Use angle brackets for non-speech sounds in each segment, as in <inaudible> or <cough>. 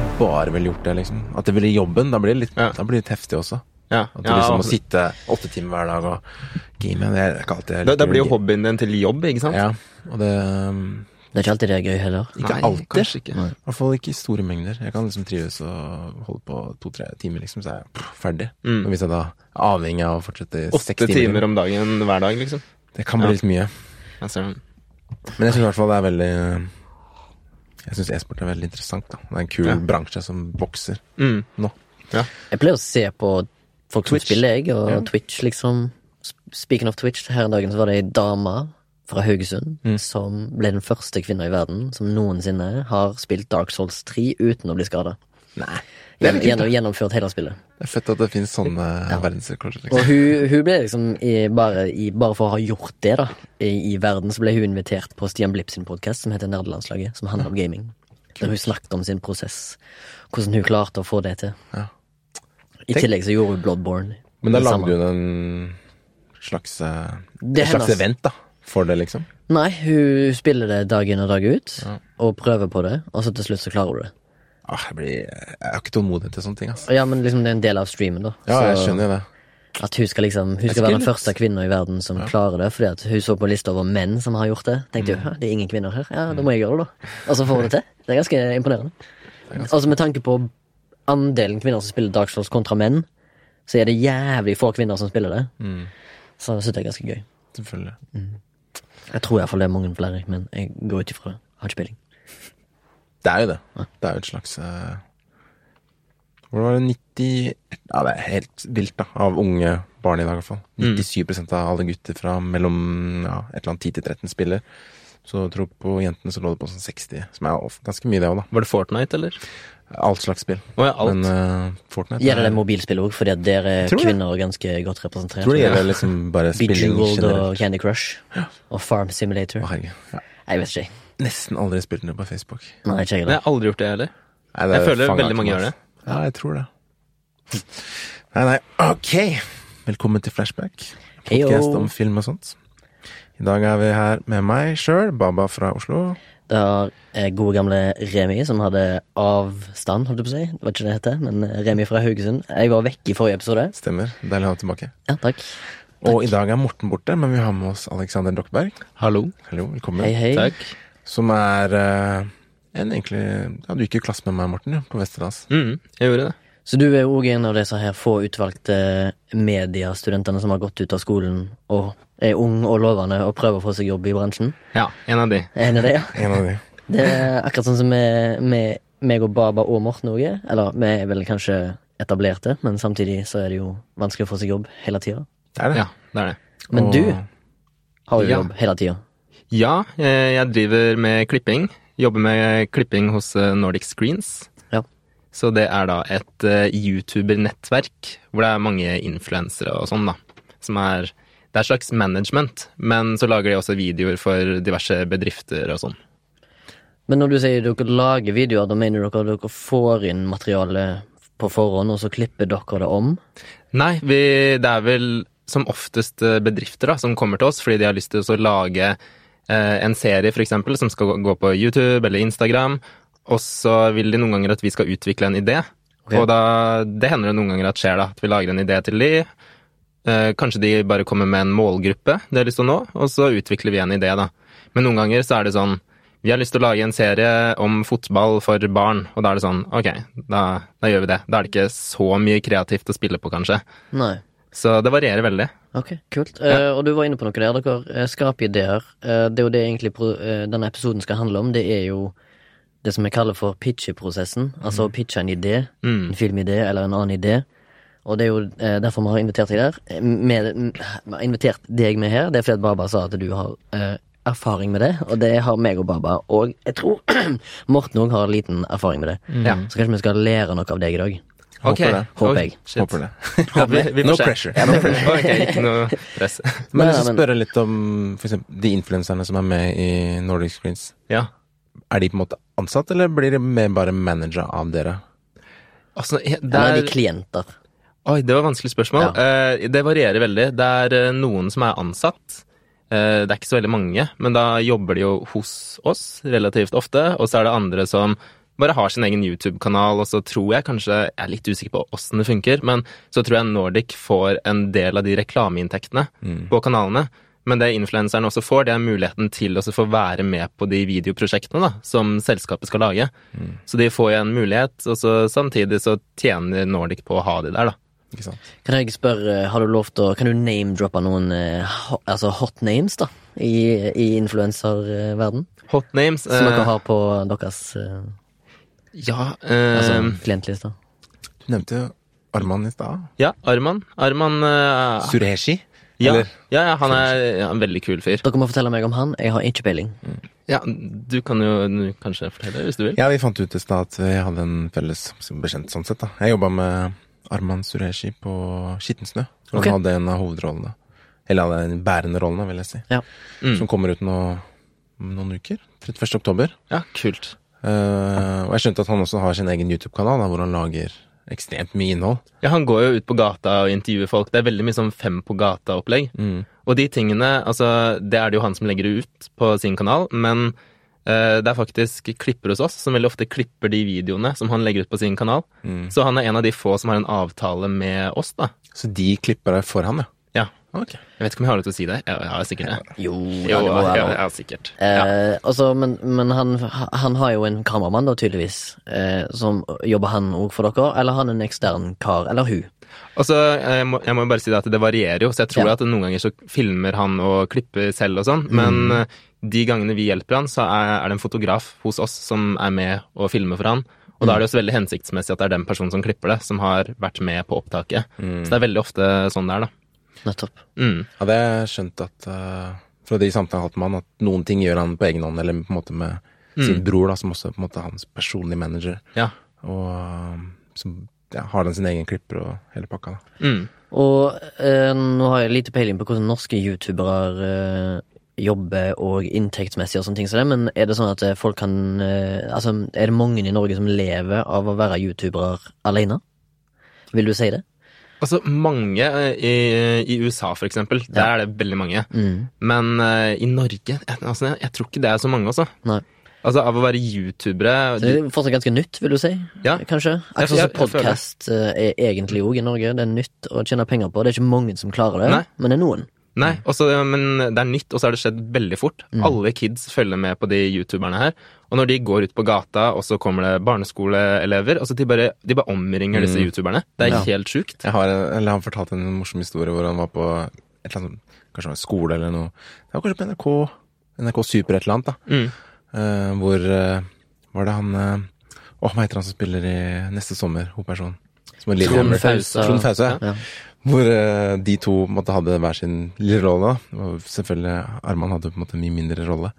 jeg bare ville gjort det, liksom. At det ville jobben. Da blir det litt, Ja. da blir det litt heftig også. Ja, At du ja, liksom må og- sitte åtte timer hver dag og game. Det er ikke alltid det da, blir jo hobbyen din til jobb, ikke sant? Ja, og det um, Det er ikke alltid det er gøy heller. Ikke Nei, alltid. ikke. I hvert fall ikke i store mengder. Jeg kan liksom trives og holde på to-tre timer, liksom, så er jeg pff, ferdig. Mm. Og hvis jeg da er avhengig av å fortsette i seks timer, timer, om dagen hver dag, liksom. det kan bli Ja. litt mye. Jeg ser den. Men jeg syns i hvert fall det er veldig Jeg syns e-sport er veldig interessant. da Det er en kul Ja. bransje som vokser Mm. nå. Jeg pleier å se på folk som spiller, jeg, og Ja. Twitch, liksom. Speaking of Twitch, her en dagen så var det ei dame fra Haugesund Mm. som ble den første kvinna i verden som noensinne har spilt Dark Souls 3 uten å bli skada. Nei. Gjennom, da. Gjennomført hele spillet. Det er fett at det finnes sånne verdensrekorder. Og Liksom. hun, hun ble liksom i, bare, i, bare for å ha gjort det, da, i, i verden, så ble hun invitert på Stian Blipp sin podkast som heter Nerdelandslaget, som handler om gaming. Der hun snakket om sin prosess, hvordan hun klarte å få det til. Ja. I Tenk- tillegg så gjorde hun Bloodborne. Men da lagde hun en slags En Et slags event, da. For det, liksom. Nei, hun spiller det dag inn og dag ut, Ja. og prøver på det, og så til slutt så klarer hun det. Ah, jeg, blir, jeg har ikke tålmodighet til sånne ting, altså. Ja, men liksom det er en del av streamen, da. Ja, jeg skjønner det. At hun skal liksom Hun skal være den første kvinna i verden som klarer det, fordi at hun så på lista over menn som har gjort det. Tenkte jo, «Hæ, det er ingen kvinner her, ja, da må jeg gjøre det, da. Og så får hun det til. Det er ganske imponerende. Altså med tanke på andelen kvinner som spiller Dark Souls kontra menn, så er det jævlig få kvinner som spiller det. Mm, Så jeg synes det er ganske gøy. selvfølgelig. Jeg tror iallfall det er mange flere, men jeg går ut ifra det. Har ikke peiling. Det er jo det. Det er jo et slags eh, Hvor var det 90 Ja, det er helt vilt, da. Av unge barn i dag, i hvert fall. 97% av alle gutter fra mellom ja, et eller annet 10 til 13 spiller. Så tror på jentene så lå det på sånn 60, som er ganske mye, det òg, da. Var det Fortnite, eller? Alt slags spill. Oh, ja, alt. Men uh, Fortnite Gjelder det mobilspill òg, fordi der er Tror det. ganske godt representert. tror det gjelder liksom bare spilling Bejeweled og. Candy Crush. Og Farm Simulator. Å, herregud. Ja. Jeg vet ikke. Nesten aldri spilt det på Facebook. Nei, ikke jeg Jeg har aldri gjort det heller. Nei, det Jeg er føler veldig mange gjør det. Ja, jeg tror det. Nei, nei, ok. Velkommen til Flashback. Podkast Podcast om film og sånt. I dag er vi her med meg sjøl, Baba fra Oslo. Det har eh, gode gamle Remi som hadde avstand, holdt jeg på å si. Det var ikke det det heter, men eh, Remi fra Haugesund. Jeg var vekk i forrige episode. Stemmer. Deilig å ha deg tilbake. Ja, takk. Og i dag er Morten borte, men vi har med oss Alexander Dokkberg. Hallo. Hallo, velkommen. Hei, hei. Takk. Som er uh, en egentlig Ja, du gikk i klasse med meg, Morten, ja, på Westerdals. Mm, jeg gjorde det. Så du er òg en av disse her få utvalgte mediestudentene som har gått ut av skolen og er ung og lovende og prøver å få seg jobb i bransjen. Ja, en av de. En av de, ja? <laughs> En av de. Det er akkurat sånn som med, med meg og Baba og Morten òg er. Eller vi er vel kanskje etablerte, men samtidig så er det jo vanskelig å få seg jobb hele tida. Det er det. Ja, det er det. Men Og- du har jo Ja. jobb hele tida. Ja, eh, jeg driver med klipping. Jobber med klipping hos eh, Nordic Screens. Ja. Så det er da et eh, YouTuber-nettverk hvor det er mange influensere og sånn, da. Som er Det er et slags management, men så lager de også videoer for diverse bedrifter og sånn. Men når du sier dere lager videoer, da mener dere at dere får inn materiale på forhånd, og så klipper dere det om? Nei, vi, det er vel som oftest eh, bedrifter da, som kommer til oss fordi de har lyst til å lage eh, en serie, for eksempel, som skal gå- gå på YouTube eller Instagram. Og så vil de noen ganger at vi skal utvikle en idé. Okay. Og da, det hender det noen ganger at skjer, da. At vi lager en idé til de. Eh, kanskje de bare kommer med en målgruppe de har lyst til å nå, og så utvikler vi en idé, da. Men noen ganger så er det sånn vi har lyst til å lage en serie om fotball for barn, og da er det sånn, ok, da, da gjør vi det. Da er det ikke så mye kreativt å spille på, kanskje. Nei. Så det varierer veldig. Ok, kult. Eh, og du var inne på noe der. Dere uh, skaper ideer. Uh, det er jo det egentlig eh, denne episoden skal handle om. Det er jo det som vi kaller for pitcheprosessen. Altså å pitche en idé, Mm. en filmidé eller en annen idé. Og det er jo uh, derfor vi har invitert deg der. Eh, Med, vi har invitert deg med her. Det er fordi at Baba sa at du har eh, erfaring med det, og det har meg og Baba. Og jeg tror <clears throat> Morten òg har liten erfaring med det. Ja. Så kanskje vi skal lære noe av deg i dag. Ok. Håper det. Håper jeg. shit. Håper det. <laughs> Håper vi, No pressure. Ja, no <laughs> pressure. Ok, <laughs> ikke noe press. Men jeg men- spørre litt om for eksempel, de influenserne som er med i Nordic Screens. Ja. Er de på en måte ansatt, eller blir de mer bare manager av dere? Altså, der... Eller er de klienter? Oi, det var et vanskelig spørsmål. Eh, det varierer veldig. Det er eh, noen som er ansatt. Eh, det er ikke så veldig mange, men da jobber de jo hos oss relativt ofte. Og så er det andre som bare har sin egen YouTube-kanal, og så tror jeg kanskje Jeg er litt usikker på åssen det funker, men så tror jeg Nordic får en del av de reklameinntektene på kanalene. Men det influenseren også får, det er muligheten til å få være med på de videoprosjektene da, som selskapet skal lage. Så de får jo en mulighet, og så samtidig så tjener Nordic på å ha de der, da. Ikke sant? Kan jeg spørre, har du lov til å Kan du name-droppe noen eh, altså hot names, da? I, i influenserverden? Hot names Som dere eh, har på deres eh, Ja, eh, altså? Du nevnte Arman i stad. ja, Arman. Arman eh, Sureshi? ja, Eller? ja, ja, han er ja, en veldig kul fyr. Dere må fortelle meg om han. Jeg har ikke peiling. Ja, du kan jo kanskje fortelle, hvis du vil. Ja, vi fant ut i stad at vi hadde en felles bekjent sånn sett, da. Jeg jobba med Arman Sureshi på Skittensnø. Og Ok. Han hadde en av hovedrollene. Eller hadde en bærende rollene, vil jeg si. Ja. Mm. Som kommer ut nå om noen uker. 31. oktober. Ja, kult. Eh, og jeg skjønte at han også har sin egen YouTube-kanal, hvor han lager ekstremt mye innhold. Ja, han går jo ut på gata og intervjuer folk. Det er veldig mye sånn fem på gata-opplegg. Og de tingene, altså, det er det jo han som legger det ut på sin kanal, men uh, det er faktisk klipper hos oss som veldig ofte klipper de videoene som han legger ut på sin kanal. Så han er en av de få som har en avtale med oss, da. Så de klipper det for han, ja. Ja. Ok. Jeg vet ikke om jeg har lov til å si det. Ja, jeg har sikkert det. Jo, Jo, det må ja, være sikkert. Eh, også, men men han, han har jo en kameramann, da, tydeligvis. Eh, som Jobber han òg for dere, eller han en ekstern kar? Eller hun? Eh, jeg må, jeg må jo bare si det at det varierer jo, så jeg tror Ja. at noen ganger så filmer han og klipper selv og sånn, men mm. de gangene vi hjelper han, så er, er det en fotograf hos oss som er med og filmer for han. Og da er det også veldig hensiktsmessig at det er den personen som klipper det, som har vært med på opptaket. Så det er veldig ofte sånn det er, da. Nettopp. Mm. Hadde jeg skjønt at uh, fra de samtalene jeg har hatt med han, at noen ting gjør han på egen hånd, eller på en måte med sin bror, da, som også på en måte er hans personlige manager. Ja. Og uh, så ja, har den sin egen klipper og hele pakka. da. Mm. Og eh, nå har jeg lite peiling på hvordan norske youtubere eh, jobber og inntektsmessig og sånne ting som det, men er det sånn at eh, folk kan eh, Altså, er det mange i Norge som lever av å være youtubere alene? Vil du si det? Altså, mange eh, i, i USA, for eksempel, der Ja. er det veldig mange. Mm. Men uh, i Norge, altså, jeg, jeg tror ikke det er så mange, altså. Nei. Altså, av å være youtubere det er fortsatt ganske nytt, vil du si? Ja. Kanskje? Altså Akkurat som podkast er egentlig òg i Norge. Det er nytt å tjene penger på. Det er ikke mange som klarer det, Nei. men det er noen. Nei, også, men det er nytt, og så har det skjedd veldig fort. Mm. Alle kids følger med på de youtuberne her. Og når de går ut på gata, og så kommer det barneskoleelever, altså de bare, de bare omringer disse youtuberne. Det er Mm. Ja. helt sjukt. Jeg har, eller han fortalte en morsom historie hvor han var på et eller annet, kanskje en skole eller noe. Det var kanskje på NRK, NRK Super et eller annet, da. Mm. Uh, hvor uh, var det han uh, Åh, hva heter han som spiller i Neste sommer, hovedperson? Er Trond Fausa. Trond Fausa, ja. Ja. Hvor eh, de to måtte hadde hver sin lille rolle. Og selvfølgelig Arman hadde på en måte en mye mindre rolle.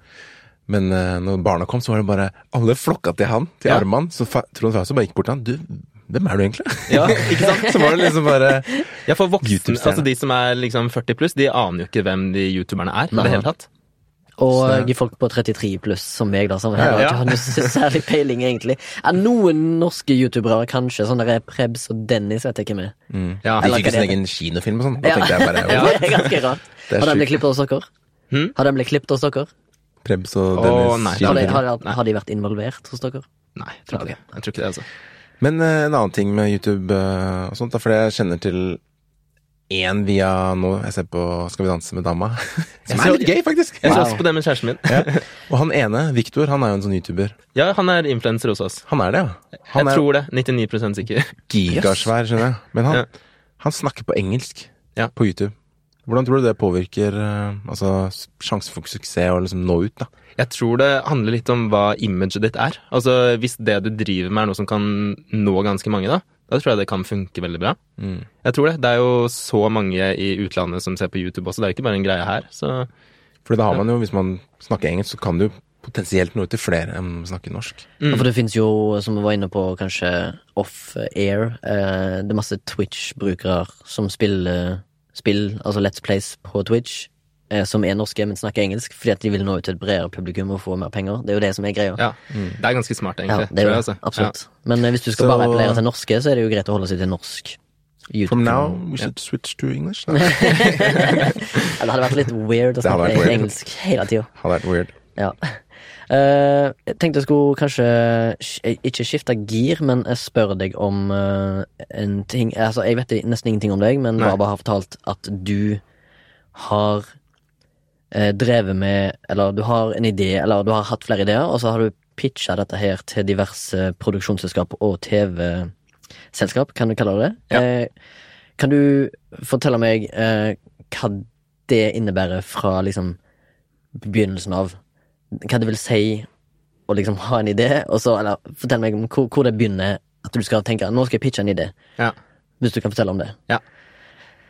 Men eh, når barna kom, så var det bare Alle flokka til han, til Ja. Arman. Så Trond Fause bare gikk bort til han. Du, hvem er du egentlig? Ja, <laughs> ikke sant? så var det liksom bare Ja, for voksne, altså de som er liksom 40 pluss, de aner jo ikke hvem de youtuberne er i det hele tatt. Og Så- folk på 33 pluss, som meg, da, som Ja, heller ja. ikke har noe særlig peiling, egentlig. Er noen norske youtubere, kanskje, sånn der Prebz og Dennis, vet jeg ikke med. mm. Ja. De Eller fikk hva jo sin egen kinofilm og sånn. Da Ja. tenkte jeg bare <laughs> Ja. Det er ganske rart. <laughs> Det er Har den blitt klippet hos dere? Hmm? Har den blitt klippet hos dere? Prebz og Dennis Dennis nei, Har de, har, de, har de vært involvert hos dere? Nei, jeg tror ikke det. Jeg tror ikke det, altså. Men uh, en annen ting med YouTube uh, og sånt, da, fordi jeg kjenner til én via nå Jeg ser på Skal vi danse med dama. <laughs> Som er litt gøy, faktisk. Jeg ser også på det med kjæresten min. Ja. <laughs> Og han ene, Viktor, han er jo en sånn YouTuber. Ja, han er influenser hos oss. Han er det, ja. Han Jeg er tror det. 99% sikker. <laughs> gigasvær, skjønner jeg. Men han, Ja. han snakker på engelsk Ja. på YouTube. Hvordan tror du det påvirker eh, altså, sjansen for suksess og liksom nå ut, da? Jeg tror det handler litt om hva imaget ditt er. Altså, Hvis det du driver med er noe som kan nå ganske mange, da, da tror jeg det kan funke veldig bra. Mm. Jeg tror det. Det er jo så mange i utlandet som ser på YouTube også, det er jo ikke bare en greie her. Så For da har man jo, hvis man snakker engelsk, så kan du potensielt nå ut til flere enn å snakke norsk. Mm. Ja, For det fins jo, som vi var inne på, kanskje off-air, eh, det er masse Twitch-brukere som spiller spill, altså Let's Plays på Twitch, som er norske, men snakker engelsk, fordi at de vil nå ut til et bredere publikum og få mer penger. Det er jo det som er greia. ja, det er ganske smart, Ja, egentlig. det er jo jeg, altså. Absolutt. Men eh, hvis du skal Så- bare appellere til norske, så er det jo greit å holde seg til norsk. YouTube. From now, we should switch to English. <laughs> Ja, det hadde vært litt weird å snakke weird. engelsk hele tida. Hadde vært weird. Ja. Uh, jeg tenkte jeg skulle kanskje ikke skifte gir, men jeg spør deg om uh, en ting Altså, jeg vet nesten ingenting om deg, men. Baba har fortalt at du har eh, drevet med Eller du har en idé, eller du har hatt flere ideer, og så har du pitcha dette her til diverse produksjonsselskap og TV-selskap, kan du kalle det det? Ja. Eh, kan du fortelle meg eh, hva det innebærer fra liksom begynnelsen av hva det vil si å liksom ha en idé, og så, eller fortell meg om hvor, hvor det begynner at du skal tenke nå skal jeg pitche en idé, Ja. hvis du kan fortelle om det.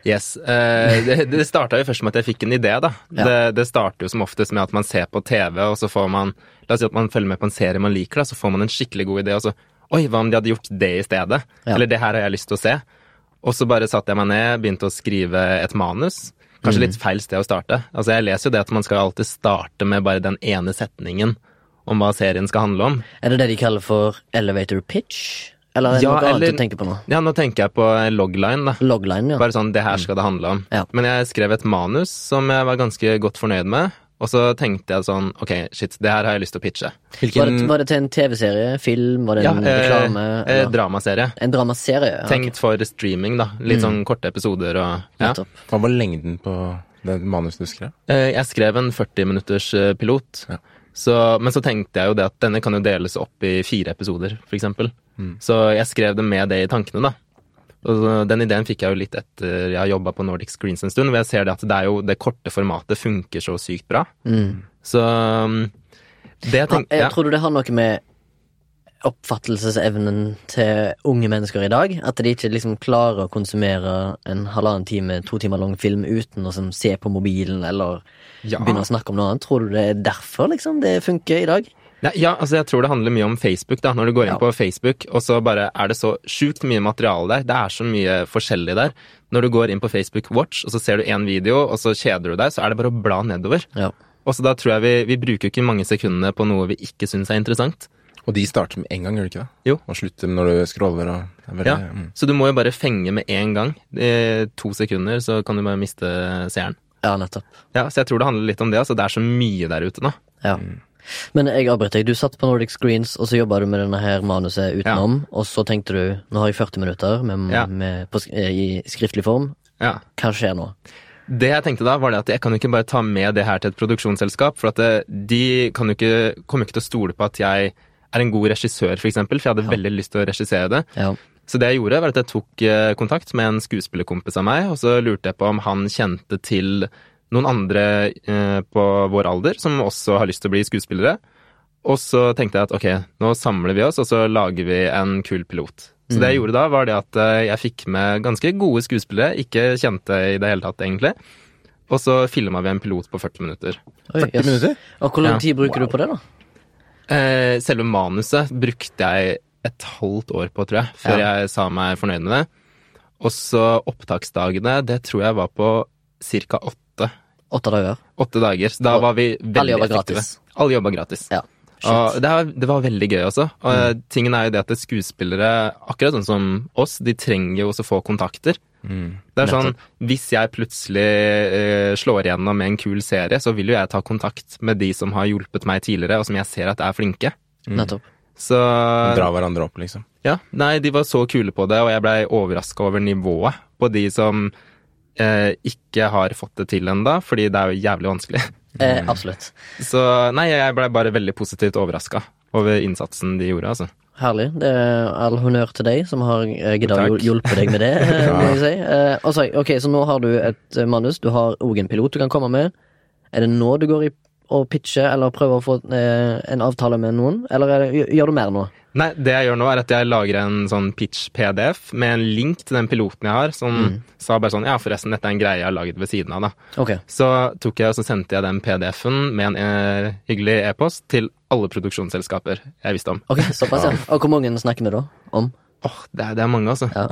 Yes. Eh, det det starta jo først med at jeg fikk en idé, da. Ja. Det, det starter jo som oftest med at man ser på TV, og så får man La oss si at man følger med på en serie man liker, da, så får man en skikkelig god idé, og så Oi, hva om de hadde gjort det i stedet? Ja. Eller det her har jeg lyst til å se. Og så bare satte jeg meg ned, begynte å skrive et manus. Kanskje litt feil sted å starte. Altså, jeg leser jo det at man skal alltid starte med bare den ene setningen om hva serien skal handle om. Er det det de kaller for elevator pitch? Eller er det Ja, noe annet du tenker på nå? Ja, nå tenker jeg på logline, da. Logline, ja. Bare sånn, det her skal det handle om. Ja. Men jeg skrev et manus som jeg var ganske godt fornøyd med, og så tenkte jeg sånn, ok, shit, det her har jeg lyst til å pitche. Var det, var det til en TV-serie, film, var det en ja, reklame? eh, eller? dramaserie. en dramaserie? Ja. Tenkt for streaming, da. Litt sånn korte episoder og ja. Hva var lengden på det manuset du skrev? Eh, Jeg skrev en 40 minutters eh, pilot. Ja. Så, men så tenkte jeg jo det at denne kan jo deles opp i fire episoder, for eksempel. Så jeg skrev det med det i tankene, da. Og den ideen fikk jeg jo litt etter jeg har jobba på Nordic Screens en stund, hvor jeg ser det at det er jo det korte formatet funker så sykt bra. Mm. Så um, det jeg Ha, ja, jeg tror du det har noe med oppfattelsesevnen til unge mennesker i dag? At de ikke liksom klarer å konsumere en halvannen time, to timer lang film uten å liksom, se på mobilen eller Ja. begynne å snakke om noe annet? Tror du det er derfor liksom det funker i dag? Ja, ja, altså jeg tror det handler mye om Facebook. da, Når du går inn Ja. på Facebook, og så bare er det så sjukt mye materiale der. Det er så mye forskjellig der. Når du går inn på Facebook Watch, og så ser du én video, og så kjeder du deg, så er det bare å bla nedover. Ja. Og så da tror jeg vi, vi bruker ikke mange sekundene på noe vi ikke syns er interessant. Og de starter med en gang, gjør de ikke det? Jo. Og slutter når du scroller og er veldig, Ja, mm. Så du må jo bare fenge med en gang. I to sekunder så kan du bare miste seeren. ja, nettopp. Ja, Så jeg tror det handler litt om det. altså Det er så mye der ute nå. Ja. Men jeg avbrøt deg. Du satt på Nordic Screens, og så jobba du med denne her manuset utenom. Og så tenkte du nå har jeg 40 minutter med, Ja. med, på, eh, i skriftlig form. Ja. Hva skjer nå? Det jeg tenkte da, var det at jeg kan jo ikke bare ta med det her til et produksjonsselskap, for at det, de kan jo ikke, kommer jo ikke til å stole på at jeg er en god regissør, for eksempel, for jeg hadde veldig lyst til å regissere det. Ja. Så det jeg gjorde, var at jeg tok eh, kontakt med en skuespillerkompis av meg, og så lurte jeg på om han kjente til noen andre eh, på vår alder som også har lyst til å bli skuespillere. Og så tenkte jeg at ok, nå samler vi oss, og så lager vi en kul pilot. Så det jeg gjorde da, var det at eh, jeg fikk med ganske gode skuespillere, ikke kjente i det hele tatt, egentlig. Og så filma vi en pilot på 40 minutter. Oi, 40 yes. minutter? Og hvor lang tid bruker du på det, da? Eh, selve manuset brukte jeg et halvt år på, tror jeg, før Ja. jeg sa meg fornøyd med det. Og så opptaksdagene, det tror jeg var på ca. åtte. Åtte dager? Åtte dager. Så da Og var vi veldig alle effektive. gratis. Alle jobba gratis. Ja. Og det, var, det var veldig gøy også. Og Mm. tingen er jo det at skuespillere, akkurat sånn som oss, de trenger jo også få kontakter. Mm. Det er sånn, Hvis jeg plutselig uh, slår igjennom med en kul serie, så vil jo jeg ta kontakt med de som har hjulpet meg tidligere, og som jeg ser at er flinke. Nettopp. Så Dra hverandre opp, liksom. ja, nei, de var så kule på det, og jeg blei overraska over nivået på de som eh, ikke har fått det til ennå, fordi det er jo jævlig vanskelig. Eh, absolutt. Så nei, jeg blei bare veldig positivt overraska over innsatsen de gjorde, altså. Herlig. Det er all honnør til deg som har giddet å hjelpe deg med det, <laughs> ja. må jeg si. Eh, så, ok, så nå har du et eh, manus, du har òg en pilot du kan komme med. Er det nå du går i og pitcher eller prøver å få eh, en avtale med noen, eller er det, gjør du mer nå? Nei, det jeg gjør nå, er at jeg lager en sånn pitch-PDF med en link til den piloten jeg har, som Mm. sa bare sånn Ja, forresten, dette er en greie jeg har laget ved siden av, da. Okay. Så tok jeg og så sendte jeg den PDF-en med en e hyggelig e-post til alle produksjonsselskaper jeg visste om. Ok, Såpass, <laughs> ja. Og hvor mange snakker vi da om? Åh, det, er, det er mange, altså. Ja.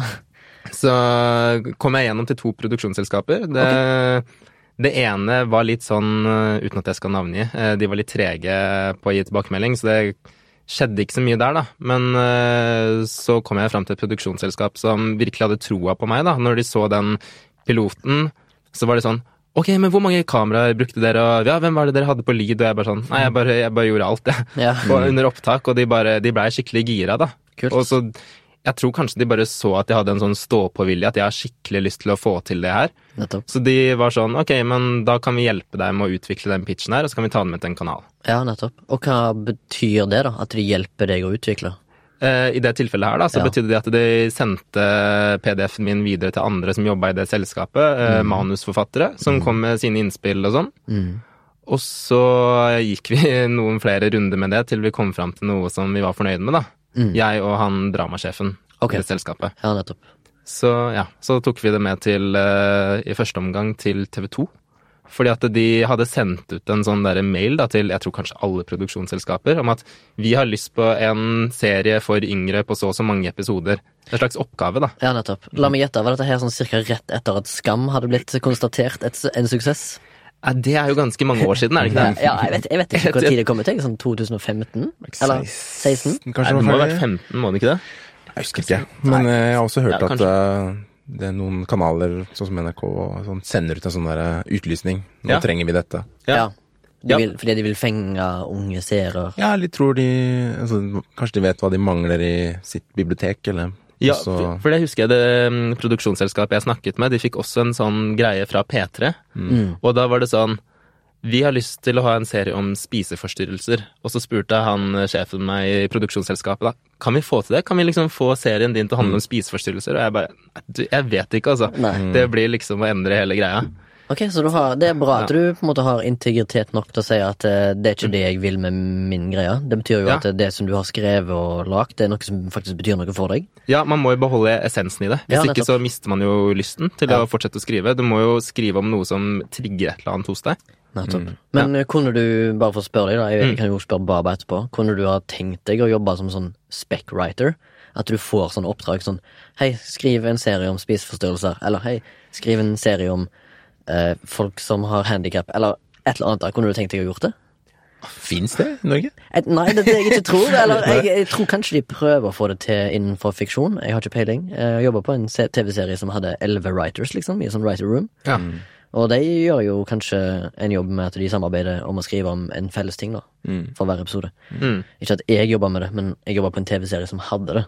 Så kom jeg gjennom til to produksjonsselskaper. Det, det ene var litt sånn, eh, uten at jeg skal navngi, eh, de var litt trege på å gi tilbakemelding, så det skjedde ikke så mye der, da. Men eh, så kom jeg fram til et produksjonsselskap som virkelig hadde troa på meg, da. Når de så den piloten, så var det sånn Ok, men hvor mange kameraer brukte dere, og ja, hvem var det dere hadde på lyd? Og jeg bare sånn Nei, jeg bare, jeg bare gjorde alt, jeg. Ja. <laughs> Og under opptak, og de bare De blei skikkelig gira, da. Kult. Og så Jeg tror kanskje de bare så at jeg hadde en sånn stå-på-vilje, at jeg har skikkelig lyst til å få til det her. Nettopp. Så de var sånn Ok, men da kan vi hjelpe deg med å utvikle den pitchen her, og så kan vi ta den med til en kanal. Ja, nettopp. Og hva betyr det, da? At de hjelper deg å utvikle? Eh, I det tilfellet her da, så Ja. betydde det at de sendte PDF-en min videre til andre som jobba i det selskapet, mm. manusforfattere, som kom med sine innspill og sånn. Mm. Og så gikk vi <laughs> noen flere runder med det til vi kom fram til noe som vi var fornøyd med, da. Mm. Jeg og han dramasjefen okay. i det selskapet. Ja, nettopp. Så ja, så tok vi det med til, eh, i første omgang til TV 2. Fordi at de hadde sendt ut en sånn der mail da, til jeg tror kanskje alle produksjonsselskaper om at vi har lyst på en serie for yngre på så og så mange episoder. En slags oppgave, da. Ja, nettopp. La meg gjette, var dette her sånn cirka rett etter at Skam hadde blitt konstatert et, en suksess? Ja, det er jo ganske mange år siden, er det ikke det? <laughs> Ja, jeg vet, jeg vet ikke hvor tid det kom ut. Sånn 2015? Eller 16? Kanskje Nei, det må ha vært 15, må det ikke det? Jeg husker ikke. Men eh, jeg har også hørt Ja, at det er noen kanaler, sånn som NRK, sånn, sender ut en sånn der eh, utlysning. Nå Ja. trenger vi dette. Ja. Ja. De vil, fordi de vil fenge unge seere. Ja, eller tror de altså, Kanskje de vet hva de mangler i sitt bibliotek, eller Ja, for for det husker jeg det mm, produksjonsselskapet jeg snakket med, de fikk også en sånn greie fra P3. Mm. Og da var det sånn Vi har lyst til å ha en serie om spiseforstyrrelser. Og så spurte han eh, sjefen meg i produksjonsselskapet da Kan vi få til det? Kan vi liksom få serien din til å handle om spiseforstyrrelser? Og jeg bare du, Jeg vet ikke, altså. Nei. Det blir liksom å endre hele greia. Ok, så du har, det er bra at du på en måte har integritet nok til å si at eh, det er ikke det jeg vil med min greie. Det betyr jo Ja. at det som du har skrevet og lagd, det er noe som faktisk betyr noe for deg. Ja, man må jo beholde essensen i det. Hvis Ja, ikke så mister man jo lysten til Ja. å fortsette å skrive. Du må jo skrive om noe som trigger et eller annet hos deg. Nettopp. Men ja. kunne du, bare for å spørre deg, da, jeg jeg kan jo spørre Baba etterpå, kunne du ha tenkt deg å jobbe som sånn spec-writer? At du får sånne oppdrag sånn Hei, skriv en serie om spiseforstyrrelser. Eller hei, skriv en serie om eh, folk som har handikap. Eller et eller annet. da. Kunne du tenkt deg å gjort det? Fins det i Norge? Et, nei, det er det jeg ikke tror. <laughs> Eller jeg, jeg tror kanskje de prøver å få det til innenfor fiksjon. Jeg har ikke peiling. Jeg jobba på en TV-serie som hadde elleve writers, liksom, i en sånn writer room. Ja. Og de gjør jo kanskje en jobb med at de samarbeider om å skrive om en felles ting, da. For hver episode. Mm. Ikke at jeg jobba med det, men jeg jobba på en TV-serie som hadde det.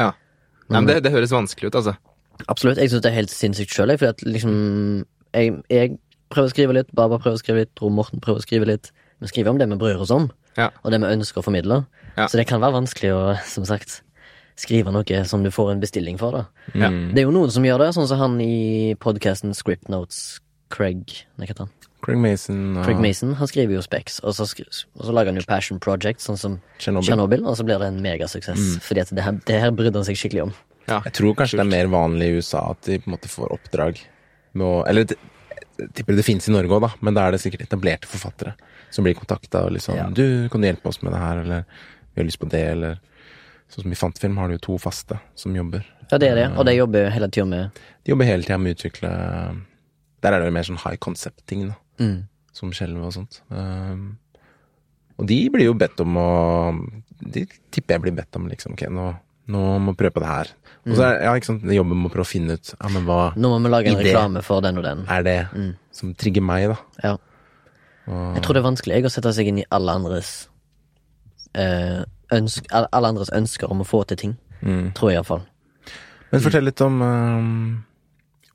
ja. Nei, men det, det høres vanskelig ut, altså. Absolutt. Jeg syns det er helt sinnssykt sjøl, fordi liksom jeg, jeg prøver å skrive litt, Baba prøver å skrive litt, Tor Morten prøver å skrive litt. Vi skriver om det vi bryr oss om, Ja. og det vi ønsker å formidle. Ja. Så det kan være vanskelig å, som sagt, skrive noe som du får en bestilling for, da. Ja. Det er jo noen som gjør det, sånn som han i podkasten Script Notes, Craig Nei, hva heter han? Craig Mason og Craig Mason. Han skriver jo Specs, og så, skri- og så lager han jo Passion Project, sånn som Chernobyl. Chernobyl, og så blir det en megasuksess. Fordi at det her, det her brydde han seg skikkelig om. Ja. Jeg tror kanskje det er mer vanlig i USA at de på en måte får oppdrag med å Eller jeg tipper det finnes i Norge òg, da, men da er det sikkert etablerte forfattere som blir kontakta og liksom Ja. 'Du, kan du hjelpe oss med det her?' eller 'Vi har lyst på det', eller Sånn som i Fantfilm har du jo to faste som jobber. Ja, det er det, og de jobber hele tida med De jobber hele tida med å utvikle Der er det jo mer sånn high concept-ting, da. mm. Som skjelv og sånt. Um, og de blir jo bedt om å De tipper jeg blir bedt om liksom Ok, nå, nå må vi prøve på det her. Og så er ja, ikke sant, det jobben med å prøve å finne ut Ja, men hva Nå må vi lage en reklame for den og den. er det som trigger meg, da? Ja. Jeg tror det er vanskelig jeg, å sette seg inn i alle andres eh, ønsk, alle andres ønsker om å få til ting. Tror jeg iallfall. Men fortell litt om um,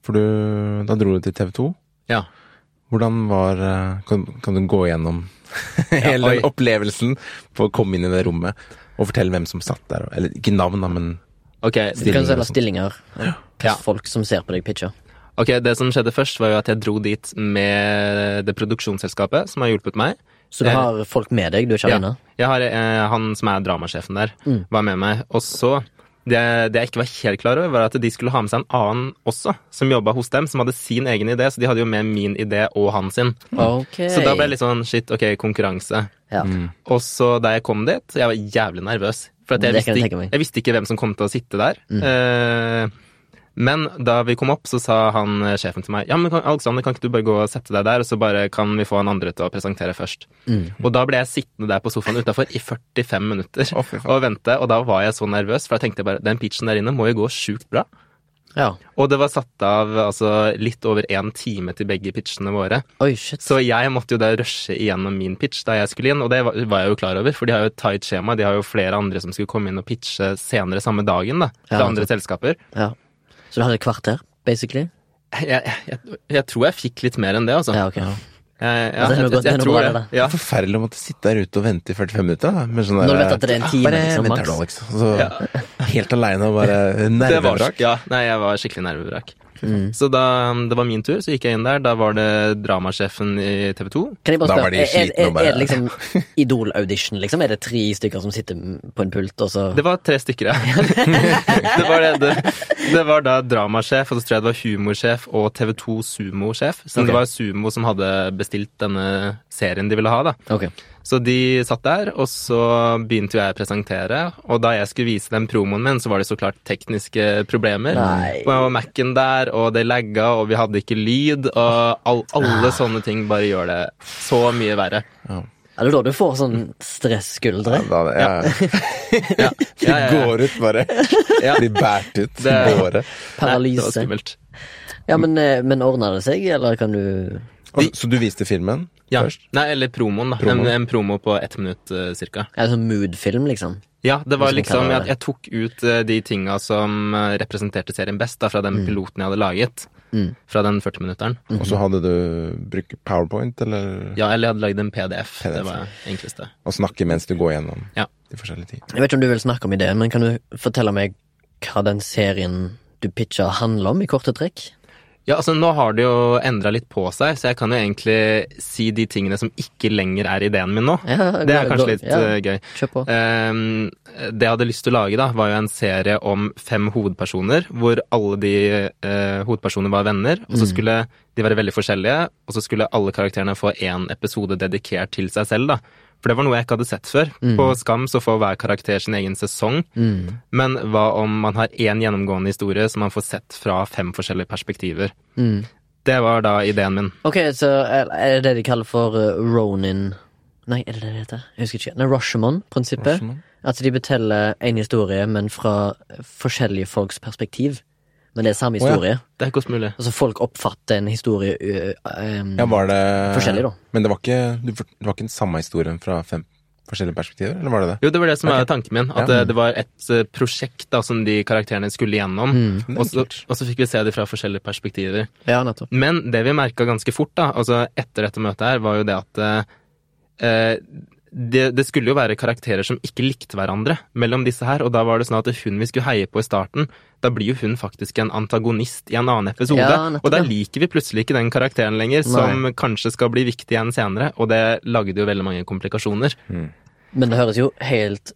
For du Da dro du til TV 2. Ja. Hvordan var uh, kan, kan du gå gjennom <laughs> hele ja, opplevelsen på å komme inn i det rommet og fortelle hvem som satt der? Eller ikke navn, da, men Ok, Du kan Stillinger selge stillinger. Ja. folk som ser på deg, pitcher. Ok, Det som skjedde først, var jo at jeg dro dit med det produksjonsselskapet som har hjulpet meg. Så du Eh, har folk med deg, du er ikke Ja. Jeg har eh, Han som er dramasjefen der, Mm. var med meg. Og så det, det jeg ikke var helt klar over, var at de skulle ha med seg en annen også, som jobba hos dem, som hadde sin egen idé. Så de hadde jo med min idé og han sin. Okay. Så da ble det litt sånn shit, ok, konkurranse. ja. Og så da jeg kom dit, jeg var jævlig nervøs. For at jeg, visste, jeg. Mm. jeg visste ikke hvem som kom til å sitte der. Eh, men da vi kom opp, så sa han eh, sjefen til meg Ja, men Alexander, kan ikke du bare gå og sette deg der, og så bare kan vi få han andre til å presentere først. Mm. Og da ble jeg sittende der på sofaen utafor i 45 minutter oh, og vente, og da var jeg så nervøs, for da tenkte jeg bare den pitchen der inne må jo gå sjukt bra. Ja. Og det var satt av altså, litt over én time til begge pitchene våre. Oi, shit. Så jeg måtte jo da rushe igjennom min pitch da jeg skulle inn, og det var var jeg jo klar over, for de har jo et tight skjema. De har jo flere andre som skulle komme inn og pitche senere samme dagen, da. til Ja, andre selskaper. Ja. Så du hadde et kvarter, basically? Jeg, jeg, jeg tror jeg fikk litt mer enn det, altså. Ja, ok. Jeg, ja, Det er noe jeg, godt- er jeg tror det. det. Ja. Er forferdelig å måtte sitte der ute og vente i 45 minutter. Med sånn Når du vet at det er en time, bare liksom, vent her nå, liksom. Så, Ja. Helt aleine og bare <laughs> nervevrak. ja, nei, jeg var skikkelig nervevrak. Mm. Så da det var min tur, så gikk jeg inn der. Da var det dramasjefen i TV 2. Kan jeg bare spørre, er, er, er, er det liksom <laughs> Idol-audition, liksom? Er det tre stykker som sitter på en pult, og så Det var tre stykker, ja. <laughs> det, var det, det, det var da dramasjef, og så tror jeg det var humorsjef og TV 2 Sumo-sjef. Så okay. det var Sumo som hadde bestilt denne serien de ville ha, da. Ok. Så de satt der, og så begynte jo jeg å presentere. Og da jeg skulle vise dem promoen min, så var det så klart tekniske problemer. Nei. Og Mac-en der, og det lagga, og vi hadde ikke lyd. Og all, alle sånne ting bare gjør det så mye verre. Er det da du får sånn stresskuldre? Da, <laughs> ja. Ja, ja, ja. går ut, bare. Ja. Blir båret ut. Det- Båret. Nei, det var Paralyse? skummelt. Ja, men, eh, men ordner det seg, eller kan du Og- Så du viste filmen Ja. først? Nei, eller promoen, da. Promo. En, en promo på ett minutt uh, cirka. Ja, sånn mood-film, liksom? Ja, det var liksom jeg, jeg tok ut uh, de tinga som uh, representerte serien best, da, fra den piloten jeg hadde laget. Mm. Fra den 40-minutteren. Og så hadde du brukt powerpoint, eller Ja, eller jeg hadde lagd en PDF. PDF, Det var det enkleste. Og snakke mens du går gjennom Ja. de forskjellige ting? Jeg vet ikke om du vil snakke om ideen, men kan du fortelle meg hva den serien du pitcha handler om, i korte trekk? Ja, altså Nå har det jo endra litt på seg, så jeg kan jo egentlig si de tingene som ikke lenger er ideen min nå. <laughs> Ja, Det er kanskje litt ja, eh, gøy. Kjør på. Ehm, det jeg hadde lyst til å lage, da, var jo en serie om fem hovedpersoner, hvor alle de uh, hovedpersonene var venner, og så skulle de være veldig forskjellige, og så skulle alle karakterene få én episode dedikert til seg selv, da. For det var noe jeg ikke hadde sett før. På Skam så får hver karakter sin egen sesong, Mm. men hva om man har én gjennomgående historie som man får sett fra fem forskjellige perspektiver? Mm. Det var da ideen min. Ok, så er det det de kaller for eh, Ronin Nei, er det det det heter? Jeg husker ikke. Nei, Rashomon-prinsippet. Rashomon? At de beteller en historie, men fra forskjellige folks perspektiv. Men det er samme Å, ja. historie. Det er godt mulig. Altså, folk oppfatter en historie em, Ja, var det Forskjellig, da. Men det var ikke, du, det var ikke den samme historien fra fem forskjellige perspektiver, eller var det det? Jo, det var det som var tanken min. At Ja. eh, det var et prosjekt da, som de karakterene skulle gjennom. Mm. Og så, og så fikk vi se det fra forskjellige perspektiver. Ja, nettopp. Men det vi merka ganske fort, da, altså etter dette møtet her, var jo det at eh, det, det skulle jo være karakterer som ikke likte hverandre mellom disse her, og da var det sånn at hun vi skulle heie på i starten, da blir jo hun faktisk en antagonist i en annen episode. Ja, og da liker vi plutselig ikke den karakteren lenger, som kanskje skal bli viktig igjen senere, og det lagde jo veldig mange komplikasjoner. Men det høres jo helt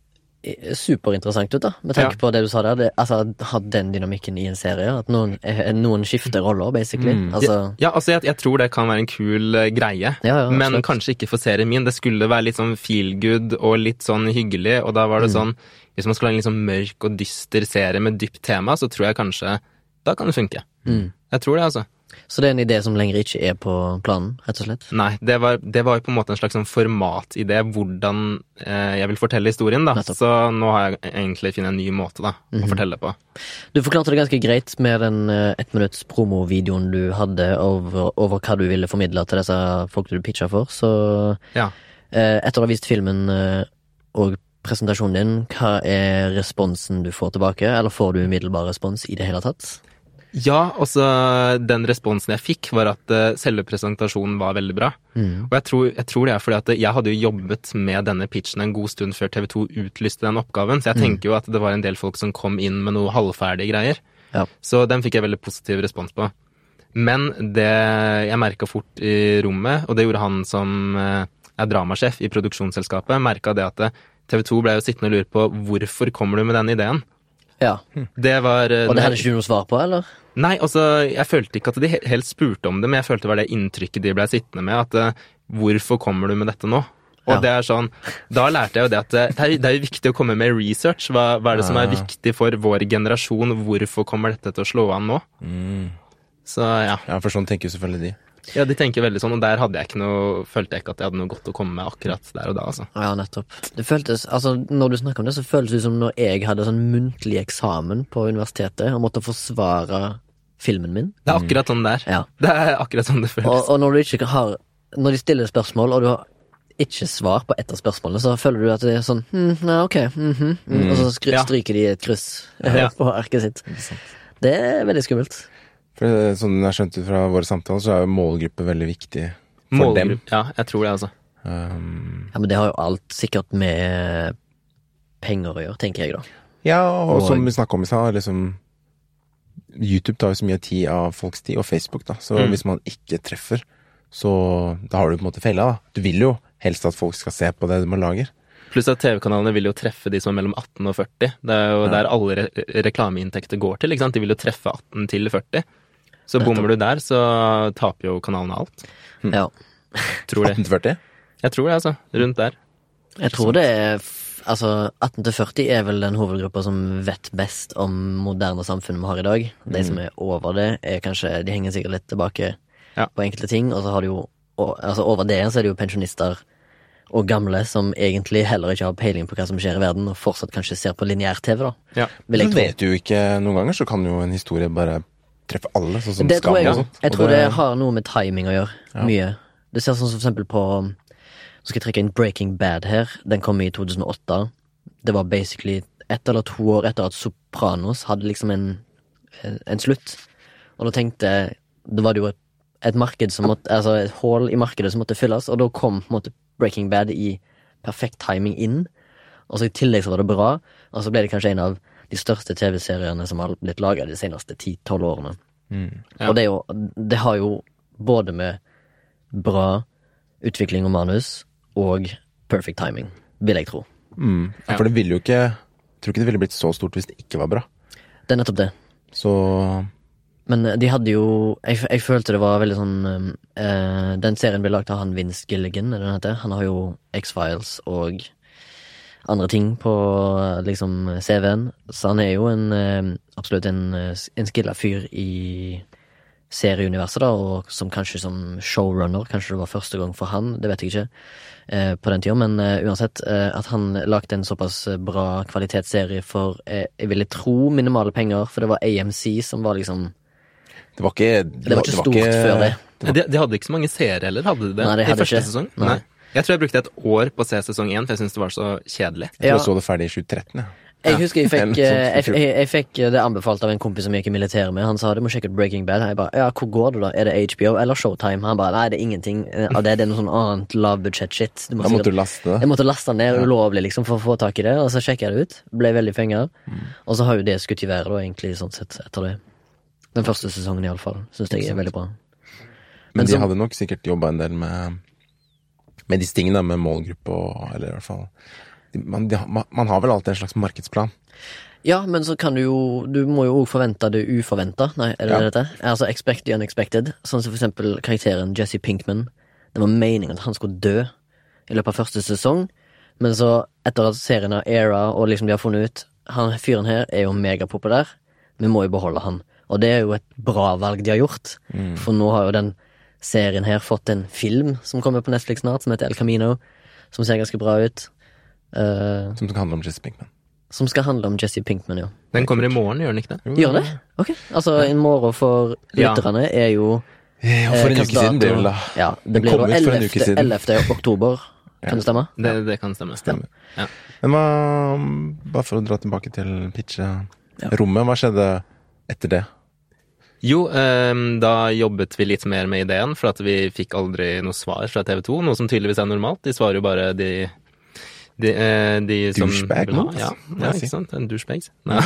superinteressant ut, da. Med tanke Ja. på det du sa der. Det, altså, ha den dynamikken i en serie. At noen, eh, noen skifter roller, basically. Mm. Altså, Ja, altså jeg, jeg tror det kan være en kul eh, greie, Ja, ja, men kanskje ikke for serien min. Det skulle være litt sånn feel good og litt sånn hyggelig, og da var Mm. det sånn Hvis man skulle ha en litt sånn mørk og dyster serie med dypt tema, så tror jeg kanskje Da kan det funke. Mm. Jeg tror det, altså. Så det er en idé som lenger ikke er på planen, rett og slett? Nei, det var, det var jo på en måte en slags sånn formatidé, hvordan eh, jeg vil fortelle historien, da. Nettopp. Så nå har jeg egentlig funnet en ny måte, da, Mhm. å fortelle på. Du forklarte det ganske greit med den eh, ettminutts promovideoen du hadde over, over hva du ville formidle til disse folk du pitcha for, så Ja. eh, etter å ha vist filmen eh, og presentasjonen din, hva er responsen du får tilbake, eller får du umiddelbar respons i det hele tatt? Ja, også den responsen jeg fikk, var at eh, selve presentasjonen var veldig bra. Mm. Og jeg tror, jeg tror det er fordi at jeg hadde jo jobbet med denne pitchen en god stund før TV 2 utlyste den oppgaven, så jeg tenker jo at det var en del folk som kom inn med noe halvferdige greier. Ja. Så den fikk jeg veldig positiv respons på. Men det jeg merka fort i rommet, og det gjorde han som eh, er dramasjef i produksjonsselskapet, merka det at TV 2 ble jo sittende og lure på hvorfor kommer du med denne ideen? Ja. Det var eh, Og det hadde ikke du noe svar på, eller? Nei, altså, jeg følte ikke at de helst helt spurte om det, men jeg følte det var det inntrykket de ble sittende med, at uh, hvorfor kommer du med dette nå? Og Ja. det er sånn, da lærte jeg jo det at eh, det er, det er viktig å komme med research. Hva, hva er det som er Ah. viktig for vår generasjon? Hvorfor kommer dette til å slå an nå? Mm. Så ja. Ja, for sånn tenker jo selvfølgelig de. Ja, de tenker veldig sånn, og der hadde jeg ikke noe, følte jeg ikke at jeg hadde noe godt å komme med akkurat der og da, altså. Ja, nettopp. Det føltes, altså Når du snakker om det, så føles det som når jeg hadde sånn muntlig eksamen på universitetet og måtte forsvare filmen min. Det er akkurat sånn der. Ja. Det er akkurat sånn det føles. Og, og når du ikke har Når de stiller spørsmål, og du har ikke svar på ett av spørsmålene, så føler du at det er sånn hm, ja, ok, mhm, mm, og så stryker Ja. de et kryss <laughs> Ja. på arket sitt. Det er veldig skummelt. For Som sånn jeg skjønte fra våre samtaler, så er jo målgruppe veldig viktig for dem. Målgruppe- Ja, jeg tror det, altså. Um, Ja, Men det har jo alt sikkert med penger å gjøre, tenker jeg da. ja, og, Og- som vi snakka om i stad, liksom YouTube tar jo så mye tid av folks tid, og Facebook, da. Så Mm. hvis man ikke treffer, så da har du på en måte fella, da. Du vil jo helst at folk skal se på det man lager. Pluss at TV-kanalene vil jo treffe de som er mellom 18 og 40. Det er jo Ja. der alle re reklameinntekter går til, ikke sant. De vil jo treffe 18 til 40. Så bommer du der, så taper jo kanalene alt. Ja. Tror det. 1840? Jeg tror det, altså. Rundt der. Jeg tror det er Altså, 18 til 40 er vel den hovedgruppa som vet best om moderne samfunn vi har i dag. De som er over det, er kanskje De henger sikkert litt tilbake Ja. på enkelte ting, og så har du jo Altså, over det så er det jo pensjonister og gamle som egentlig heller ikke har peiling på hva som skjer i verden, og fortsatt kanskje ser på lineær-TV, da. Ja. Vil jeg Så tro. vet du jo ikke Noen ganger så kan jo en historie bare treffe alle, sånn som Det Skam tror jeg og sånt. Jeg tror det har noe med timing å gjøre. Ja. Mye. Det ser sånn som for eksempel på Så skal jeg trekke inn Breaking Bad her. Den kom i 2008. Det var basically ett eller to år etter at Sopranos hadde liksom en, en slutt. Og da tenkte jeg Da var det jo et, et marked som måtte Altså et hull i markedet som måtte fylles, og da kom på en måte Breaking Bad i perfekt timing inn. Og så i tillegg så var det bra, og så ble det kanskje en av de største TV-seriene som har blitt laga de seneste 10-12 årene. Mm. Ja. Og det, jo, det har jo både med bra utvikling og manus og perfect timing, vil jeg tro. Mm. Ja. For det ville jo ikke Jeg tror ikke det ville blitt så stort hvis det ikke var bra. Det er nettopp det. Så Men de hadde jo Jeg, jeg følte det var veldig sånn eh, Den serien ble lagd av han Vince Gilligan, er det den heter? Han har jo X-Files og andre ting på liksom CV-en. Så han er jo en eh, absolutt en, eh, en skilla fyr i serieuniverset, da, og som kanskje som showrunner. Kanskje det var første gang for han, det vet jeg ikke eh, på den tida, men eh, uansett. Eh, at han lagde en såpass bra kvalitetsserie for, jeg ville tro, minimale penger, for det var AMC som var liksom det var ikke Det var ikke stort før det. De, de hadde ikke så mange seere heller, hadde de det? Nei, de I første ikke. sesong? Nei. Jeg tror jeg brukte et år på å se sesong én, for jeg syntes det var så kjedelig. Jeg tror jeg så det ferdig i 2013, jeg. Jeg husker jeg fikk, <laughs> sånt, eh, jeg, jeg jeg, jeg fikk det anbefalt av en kompis som gikk i militæret med. Han sa du må sjekke ut Breaking Bad. Jeg bare ja, hvor går det da? Er det HBO eller Showtime? Han bare nei, det er ingenting av det. Det er noe sånn annet lavbudsjett-shit. Må Da måtte sikkert- du laste det. Jeg måtte laste den ned ulovlig liksom for å få tak i det, og så sjekka jeg det ut. Ble veldig fenga. Mm. Og så har jo det skutt i været, da, egentlig, sånn sett, etter det. Den første sesongen, iallfall. Syns jeg er veldig bra. Men de som- hadde nok sikkert jobba en del med Med disse tingene, med målgruppe og Eller i hvert fall man, man, har vel alltid en slags markedsplan. Ja, men så kan du jo Du må jo òg forvente det uforventa. Nei, er det Ja. det dette? Altså expect the unexpected. Sånn som for eksempel karakteren Jesse Pinkman. Det var meningen at han skulle dø i løpet av første sesong, men så, etter at serien har era, og liksom de har funnet ut Han fyren her er jo megapopulær, vi må jo beholde han. Og det er jo et bra valg de har gjort, for nå har jo den serien her fått en film som kommer på Netflix snart, som heter El Camino, som ser ganske bra ut. Uh, Som skal handle om Jesse Pinkman. som skal handle om Jesse Pinkman, ja. Den kommer i morgen, gjør den ikke det? Gjør det? Ok. Altså, en morgen for Ja. lytterne er jo Ja, for en eh, uke siden det vel da. Ja, det blir jo da ut for en 11. 11. oktober. Kan det stemme? Det, det kan stemme. stemme. Ja. Men hva Bare for å dra tilbake til pitcherommet, hva skjedde etter det? Jo, ehm, da jobbet vi litt mer med ideen, for at vi fikk aldri noe svar fra TV 2, noe som tydeligvis er normalt. De svarer jo bare de de, eh, de som Douchebag move? Ja, ja ikke sant? En douchebag. <laughs> Nei.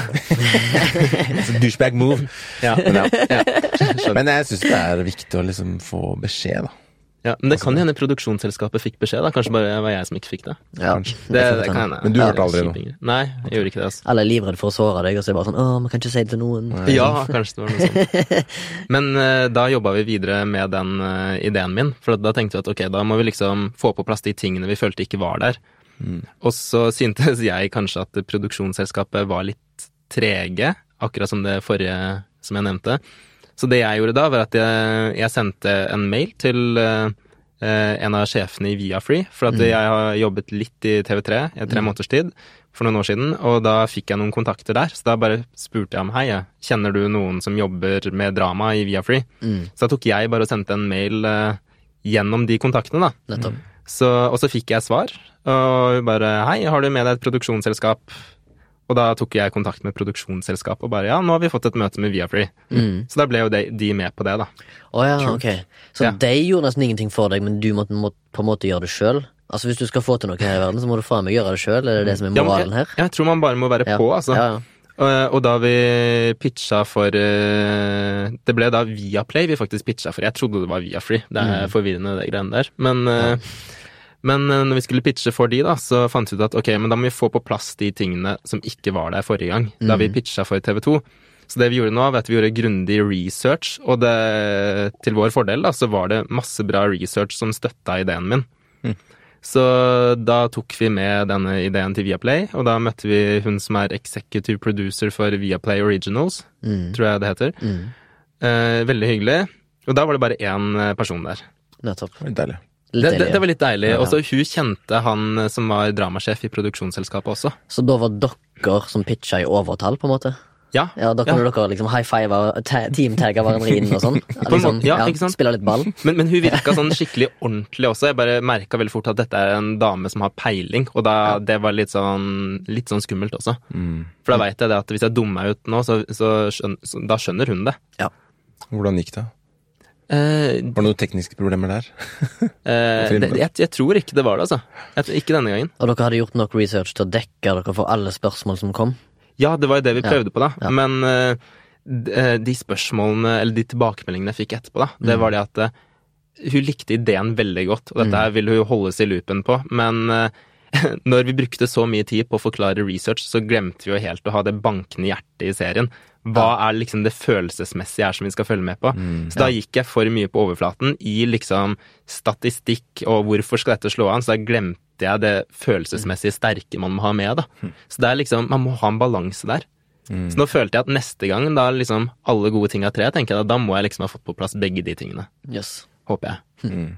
Douchebag move. Ja, Men, ja. ja. Men jeg syns det er viktig å liksom få beskjed, da. Ja, men det kan jo hende produksjonsselskapet fikk beskjed, da. Kanskje bare var jeg som ikke fikk det. Ja. Det, det kan hende. Men du hørte aldri noe? Nei, jeg gjorde ikke det, altså. Alle er livredde for å såre deg, og så er det bare sånn 'Å, man kan ikke si det til noen'. Ja, kanskje det var noe sånt. <laughs> Men uh, da jobba vi videre med den uh, ideen min, for da tenkte vi at ok, da må vi liksom få på plass de tingene vi følte ikke var der. Og så syntes <laughs> jeg kanskje at produksjonsselskapet var litt trege, akkurat som det forrige som jeg nevnte. Så det jeg gjorde da, var at jeg, jeg sendte en mail til eh, en av sjefene i Viafree, for at jeg har jobbet litt i TV3 i tre måneders tid for noen år siden, og da fikk jeg noen kontakter der. Så da bare spurte jeg om hei, kjenner du noen som jobber med drama i Viafree? Så da tok jeg bare og sendte en mail uh, gjennom de kontaktene, da. Nettopp. Så, og så fikk jeg svar, og bare hei, har du med deg et produksjonsselskap? Og da tok jeg kontakt med produksjonsselskapet og bare ja, nå har vi fått et møte med Viafree. Så da ble jo de, de med på det, da. Oh, ja, ok. Så Ja. de gjorde nesten ingenting for deg, men du måtte må, på en måte gjøre det sjøl? Altså Hvis du skal få til noe her i verden, så må du faen meg gjøre det sjøl? Er det det som er moralen jeg, Ja, jeg tror man bare må være Ja. på, altså. Ja, ja. Og, og da vi pitcha for eh, Det ble da Viaplay vi faktisk pitcha for. Jeg trodde det var Viafree. Det er Mm. forvirrende, det greiene der. Men, eh, men eh, når vi skulle pitche for de, da, så fant vi ut at ok, men da må vi få på plass de tingene som ikke var der forrige gang. Da Mm. vi pitcha for TV2. Så det vi gjorde nå, var at vi gjorde grundig research, og det, til vår fordel da, så var det masse bra research som støtta ideen min. Så da tok vi med denne ideen til Viaplay, og da møtte vi hun som er executive producer for Viaplay Originals, Mm. tror jeg det heter. Mm. Eh, veldig hyggelig. Og da var det bare én eh, person der. Nettopp. Deilig. Det, det, det var litt deilig. Ja. Og så hun kjente han eh, som var dramasjef i produksjonsselskapet også. Så da var dere som pitcha i overtall, på en måte? Ja. Ja, Da kunne dere liksom high five teamtagge hverandre inn og sånn? <laughs> Liksom, ja, ikke sant? Spille litt ball? Men, men hun virka <laughs> sånn skikkelig ordentlig også. Jeg bare merka veldig fort at dette er en dame som har peiling, og da, det var litt sånn, litt sånn skummelt også. Mm. For da veit jeg det at hvis jeg dummer meg ut nå, så, så, skjøn, så da skjønner hun det. Ja. Hvordan gikk det? Eh, Var det noen tekniske problemer der? <laughs> uh, det jeg, jeg tror ikke det var det, altså. Jeg, ikke denne gangen. Og dere hadde gjort nok research til å dekke dere for alle spørsmål som kom? Ja, det var jo det vi Ja. prøvde på, da. Ja. Men uh, eh, de spørsmålene, eller de tilbakemeldingene jeg fikk etterpå, da, det var det at hun likte ideen veldig godt, og dette mm. ville hun holdes i loopen på, men <laughs> når vi brukte så mye tid på å forklare research, så glemte vi jo helt å ha det bankende hjertet i serien. Hva er liksom det følelsesmessige her som vi skal følge med på? Så da gikk jeg for mye på overflaten i liksom statistikk og hvorfor skal dette slå an, så da glemte jeg det følelsesmessige sterke man må ha med, da. Så det er liksom, man må ha en balanse der. Så nå følte jeg at neste gang, da liksom alle gode ting av tre, tenker jeg da, da må jeg liksom ha fått på plass begge de tingene. Yes. Håper jeg. Mm.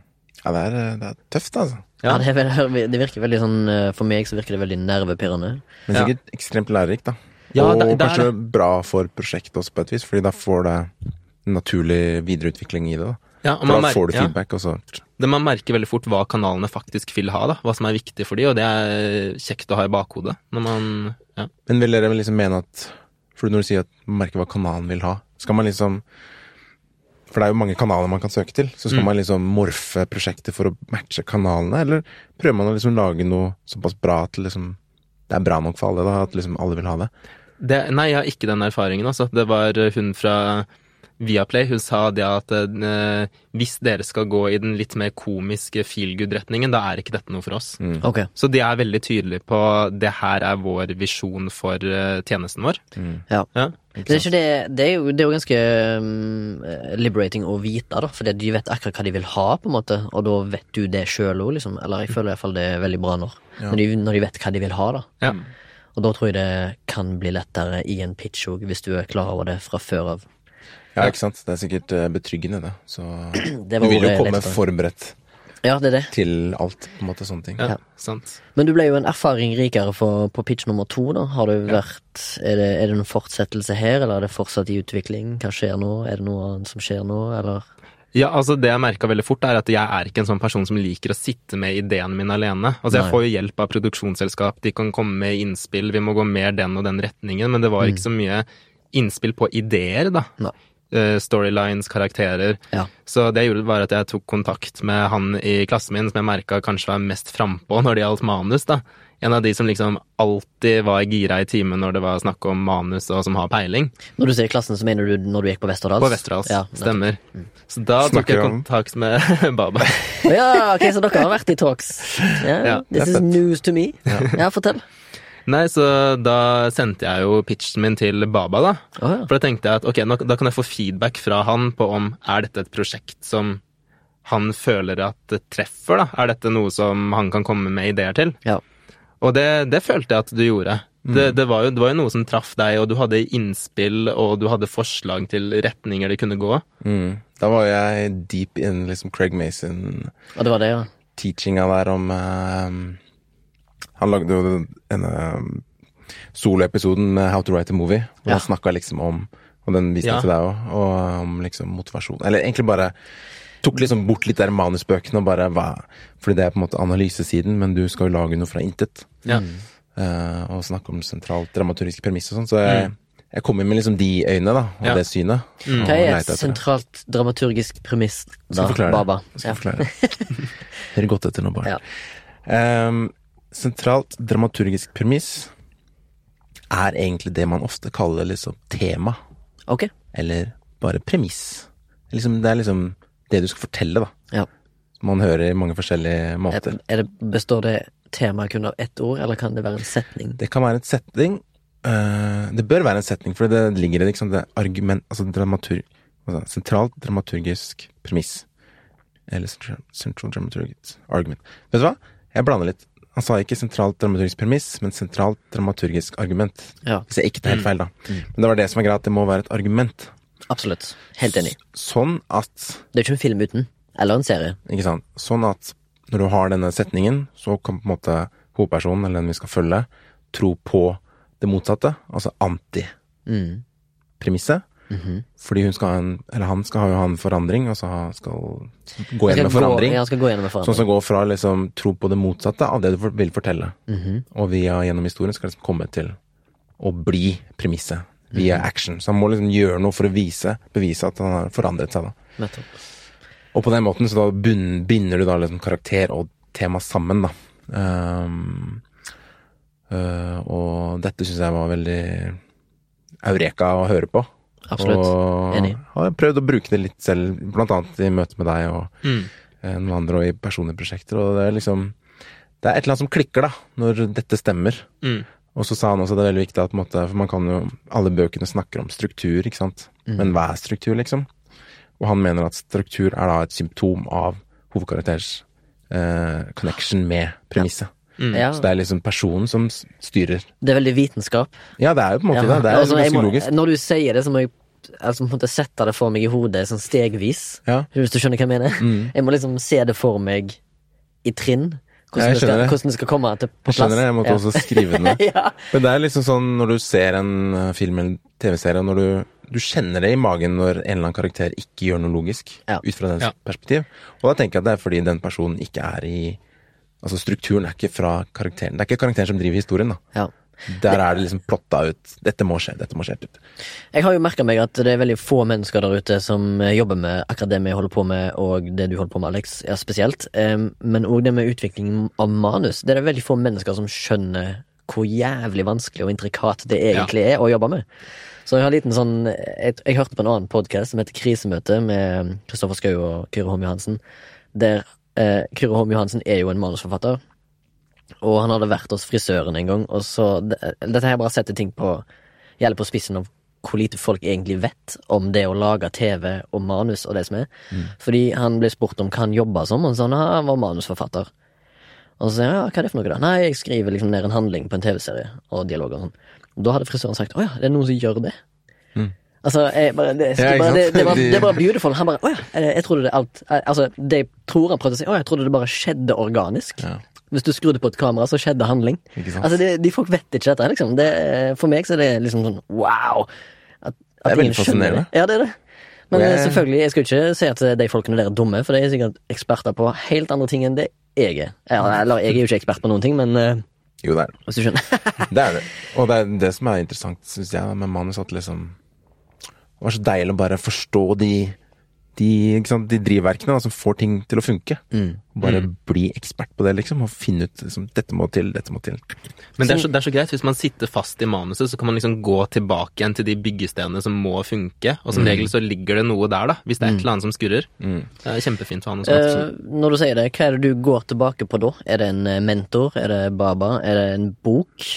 Ja, det er, det er tøft, altså. Ja, Ja. det, er det virker veldig sånn eh, For meg så virker det veldig nervepirrende. Men Ja. sikkert ekstremt lærerikt, da. Ja, og der, det er kanskje bra for prosjektet også, på et vis, fordi da får det naturlig videreutvikling i det. da. Ja, For man da får du ja. feedback, og så Det Man merker veldig fort hva kanalene faktisk vil ha, da. Hva som er viktig for de, og det er kjekt å ha i bakhodet når man ja. Men vil dere liksom mene at For når du sier at man merker hva kanalen vil ha, skal man liksom For det er jo mange kanaler man kan søke til, så skal Mm. man liksom morfe prosjektet for å matche kanalene, eller prøver man å liksom lage noe såpass bra at liksom det er bra nok for alle, da, at liksom alle vil ha det? Det Nei, jeg har ikke den erfaringen, altså. Det var hun fra Viaplay, hun sa det at eh, hvis dere skal gå i den litt mer komiske feelgood-retningen, da er ikke dette noe for oss. Mm. Okay. Så de er veldig tydelige på det her er vår visjon for uh, tjenesten vår. Ja. Ja. Det er, ikke det, det, er jo, det er jo ganske um, liberating å vite, da, fordi de vet akkurat hva de vil ha, på en måte, og da vet du det sjøl òg, liksom. Eller jeg føler iallfall det er veldig bra når, når, de, når de vet hva de vil ha, da. Ja. Og da tror jeg det kan bli lettere i en pitch òg, hvis du er klar over det fra før av. Ja, ikke sant? Det er sikkert eh, betryggende, det. Så <clears throat> Det du vil jo komme lettere. forberedt Ja, det er det. til alt, på en måte, sånne ting. Ja, Ja. sant. Men du ble jo en erfaring rikere for, på pitch nummer to, da. Har du vært er det, er det en fortsettelse her, eller er det fortsatt i utvikling? Hva skjer nå? Er det noe annet som skjer nå, eller? Ja, altså Det jeg merka veldig fort, er at jeg er ikke en sånn person som liker å sitte med ideen min alene. Altså Jeg Nei. får jo hjelp av produksjonsselskap, de kan komme med innspill, vi må gå mer den og den retningen, men det var ikke så mye innspill på ideer, da. Nei. Eh, storylines, karakterer. Ja. Så det jeg gjorde, var at jeg tok kontakt med han i klassen min som jeg merka kanskje var mest frampå når det gjaldt manus, da. En av de som liksom alltid var gira i timen når det var snakk om manus og som har peiling. Når du sier klassen, så mener du når du gikk på Westerdals? På Westerdals. Ja. Stemmer. Så da tok jeg kontakt med <laughs> Baba. ja, ok, så dere har vært i talks. Yeah, Ja, this is fett. news to me. Ja, fortell. Nei, så da sendte jeg jo pitchen min til Baba, da. Oh, ja. For da tenkte jeg at ok, nå, da kan jeg få feedback fra han på om er dette et prosjekt som han føler at det treffer, da? Er dette noe som han kan komme med ideer til? Ja. Og det, det følte jeg at du gjorde. Det, det, var jo, det var jo noe som traff deg, og du hadde innspill, og du hadde forslag til retninger det kunne gå. Mm. Da var jeg deep in liksom Craig Mason Og det var det, ja. teachinga der om uh, Han lagde jo denne uh, soloepisoden med How to Write a Movie, hvor Ja. han snakka liksom om Og den viste Ja. til deg òg, og om liksom motivasjon Eller egentlig bare tok liksom bort litt der manusbøkene og bare hva Fordi det er på en måte analysesiden, men du skal jo lage noe fra intet. Ja. Uh, og snakke om sentralt dramaturgisk premiss og sånn. Så jeg, jeg kom inn med liksom de øynene, da, og Ja. det synet. Mm. Hva er et sentralt dramaturgisk premiss, da, Skal. Baba? Skal Ja. forklare det. <laughs> Hør godt etter nå, barn. Ja. Um, sentralt dramaturgisk premiss er egentlig det man ofte kaller liksom tema, Okay. eller bare premiss. Liksom, det er liksom det du skal fortelle, da. Ja. Man hører i mange forskjellige måter. Er det, består det temaet kun av ett ord, eller kan det være en setning? Det kan være en setning. eh, det bør være en setning, for det ligger i liksom, det argument Altså dramatur... Altså, sentralt dramaturgisk premiss. Eller central, dramaturgisk argument. Vet du hva? Jeg blander litt. Han sa ikke sentralt dramaturgisk premiss, men sentralt dramaturgisk argument. Ja, Hvis jeg ikke tar helt feil, da. Men det var det som var greit, det må være et argument. Absolutt. Helt enig. Sånn at Det er ikke en film uten. Eller en serie. Ikke sant. Sånn at når du har denne setningen, så kan på en måte hovedpersonen, eller den vi skal følge, tro på det motsatte, altså anti-premisset. Mm. Fordi hun skal ha en, eller han skal jo ha en forandring, og så skal gå gjennom en forandring. Gå, skal gå gjennom en Sånn som går fra liksom tro på det motsatte av det du vil fortelle, Mhm. og via gjennom historien skal liksom komme til å bli premisset. Via Mhm. action. Så han må liksom gjøre noe for å vise, bevise at han har forandret seg, da. Nettopp. Og på den måten så da binder du da liksom karakter og tema sammen, da. Um, uh, og dette syns jeg var veldig eureka å høre på. Absolutt. Og Enig. har prøvd å bruke det litt selv, blant annet i møte med deg og Mm. eh, noen andre og i personlige prosjekter. Og det er liksom Det er et eller annet som klikker, da, når dette stemmer. Mm. Og så sa han også at det er veldig viktig at på en måte, For man kan jo Alle bøkene snakker om struktur, ikke sant. Men hva er struktur, liksom? Og han mener at struktur er da et symptom av hovedkarakterens eh, connection med premisset. Mm. Ja, Så det er liksom personen som styrer. det er veldig vitenskap. Ja, det er jo på en måte Ja, det. Det er altså, ganske må, logisk. Når du sier det, så må jeg altså, på en måte sette det for meg i hodet sånn stegvis. Ja. Hvis du skjønner hva jeg mener? Mm. Jeg må liksom se det for meg i trinn. Ja, Hvordan, jeg det, skal, hvordan det skal komme til, på Jeg skjønner det, jeg måtte Ja. også skrive det ned. <laughs> ja. Men det er liksom sånn når du ser en eh, film eller TV-serie, og når du, du kjenner det i magen når en eller annen karakter ikke gjør noe logisk, Ja. ut fra dens Ja. perspektiv. Og da tenker jeg at det er fordi den personen ikke er i Altså strukturen er ikke fra karakteren. Det er ikke karakteren som driver historien, da. Ja. Der er det liksom plotta ut. Dette må skje, dette må skje. Jeg har jo merka meg at det er veldig få mennesker der ute som eh, jobber med akkurat det vi holder på med, og det du holder på med, Alex, ja, spesielt. Men òg det med utvikling av manus. Det er det veldig få mennesker som skjønner hvor jævlig vanskelig og intrikat det egentlig er å jobbe med. Så jeg har en liten sånn Jeg, jeg hørte på en annen podkast som heter Krisemøte, med Kristoffer Schou og Kyrre Holm Johansen. Der eh, Kyrre Holm Johansen er jo en manusforfatter. Og han hadde vært hos frisøren en gang, og så Dette her bare setter ting på Gjelder på spissen av hvor lite folk egentlig vet om det å lage TV og manus og det som er. Fordi han ble spurt om hva han jobba som, og han sa «Nei, han var manusforfatter. Og så sier han, ja, hva er det for noe, da? Nei, jeg skriver liksom ned en handling på en TV-serie og dialoger og sånn. Da hadde frisøren sagt å ja, det er noen som gjør det. Altså, jeg bare, det, Ja, bare, det, det, var, det var beautiful. Han bare å ja, eh, jeg trodde det alt eh, Altså, jeg tror han prøvde å si, å jeg trodde det bare skjedde organisk. Ja. Hvis du skrudde på et kamera, så skjedde handling. Ikke sant? Altså, det, de folk vet ikke dette, liksom. Det, for meg så er det liksom sånn wow. At, at Det er veldig fascinerende. Ja, det er det. Men Og eh, selvfølgelig, jeg skal ikke si at de folkene der er dumme, for de er sikkert eksperter på helt andre ting enn det jeg er. Ja, Eller, jeg er jo ikke ekspert på noen ting, men eh, Jo, det er det. hvis du skjønner. <laughs> Det er det. Og det er det som er interessant, syns jeg, med manus, at liksom Det var så deilig å bare forstå de, de, ikke sant, de drivverkene da, som får ting til å funke. Bare bli ekspert på det, liksom, og finne ut liksom, dette må til, dette må til. Men det er, så, det er så greit, hvis man sitter fast i manuset, så kan man liksom gå tilbake igjen til de byggestenene som må funke, og som regel så ligger det noe der, da, hvis det er et eller annet som skurrer. Det er kjempefint for han. Også. Eh, når du sier det, hva er det du går tilbake på da? Er det en eh, mentor? Er det Baba? Er det en bok?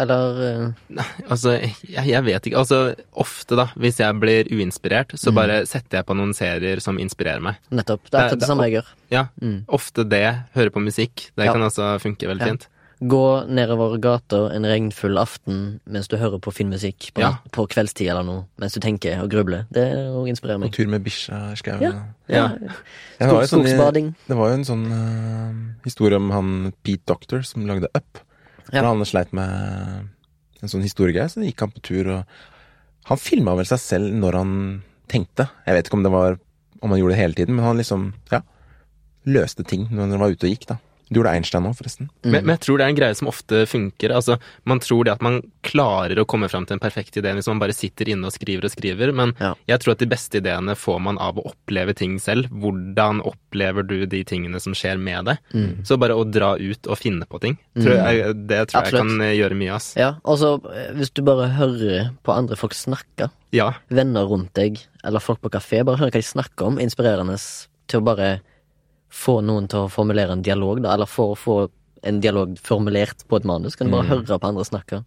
Eller Nei, Altså, jeg, jeg vet ikke. Altså, ofte, da, hvis jeg blir uinspirert, så bare setter jeg på noen serier som inspirerer meg. nettopp? Det er akkurat det Det- samme jeg gjør. Ja, ofte det. Høre på musikk. Det Ja. kan også funke veldig Ja. fint. Gå nedover gata en regnfull aften mens du hører på filmmusikk på, Ja. på kveldstid eller noe, mens du tenker og grubler. Det òg inspirerer meg. meg. tur med bikkja i skauen. Ja. Ja. Ja, det, var jo sånn, Skogsbading. det var jo en sånn uh, historie om han Pete Doctor som lagde Up. Ja. Han sleit med en sånn historiegreie, så gikk han på tur, og han filma vel seg selv når han tenkte. Jeg vet ikke om det var om han gjorde det hele tiden, men han liksom, ja, løste ting når han var ute og gikk, da. Det gjorde Einstein òg, forresten. Men, men jeg tror det er en greie som ofte funker. Altså, man tror det at man klarer å komme fram til en perfekt idé hvis man bare sitter inne og skriver og skriver, men Ja. jeg tror at de beste ideene får man av å oppleve ting selv. Hvordan opplever du de tingene som skjer med deg? Mm. Så bare å dra ut og finne på ting, tror jeg, det tror jeg Absolutt. kan gjøre mye, ass. Ja, og så eh, hvis du bare hører på andre folk snakke, Ja. venner rundt deg, eller folk på kafé, bare hør hva de snakker om, inspirerende til å bare få noen til å formulere en dialog, da, eller få, få en dialog formulert på et manus. Kan du bare høre på andre snakke.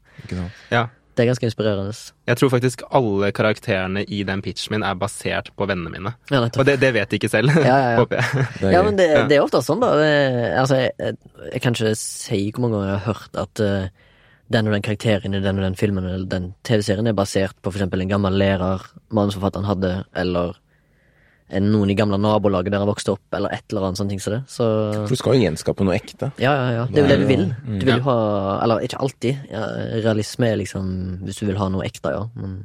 Ja. Det er ganske inspirerende. Jeg tror faktisk alle karakterene i den pitchen min er basert på vennene mine. Ja. Og det, det vet de ikke selv, <laughs> Ja, ja, ja. håper jeg. Ja, men det, Ja. det er ofte sånn, da. Det, altså, jeg, jeg kan ikke si hvor mange ganger jeg har hørt at uh, den og den karakteren i den og den filmen eller den TV-serien er basert på for eksempel en gammel lærer manusforfatteren hadde, eller en, noen i gamle nabolaget der jeg vokste opp, eller et eller annet sånt ting som det. Så For du skal jo gjenskape noe ekte. ja, ja, ja. Det er jo det du vil. Mm. Du vil jo ha Eller ikke alltid. Ja, realisme er liksom Hvis du vil ha noe ekte, ja. Men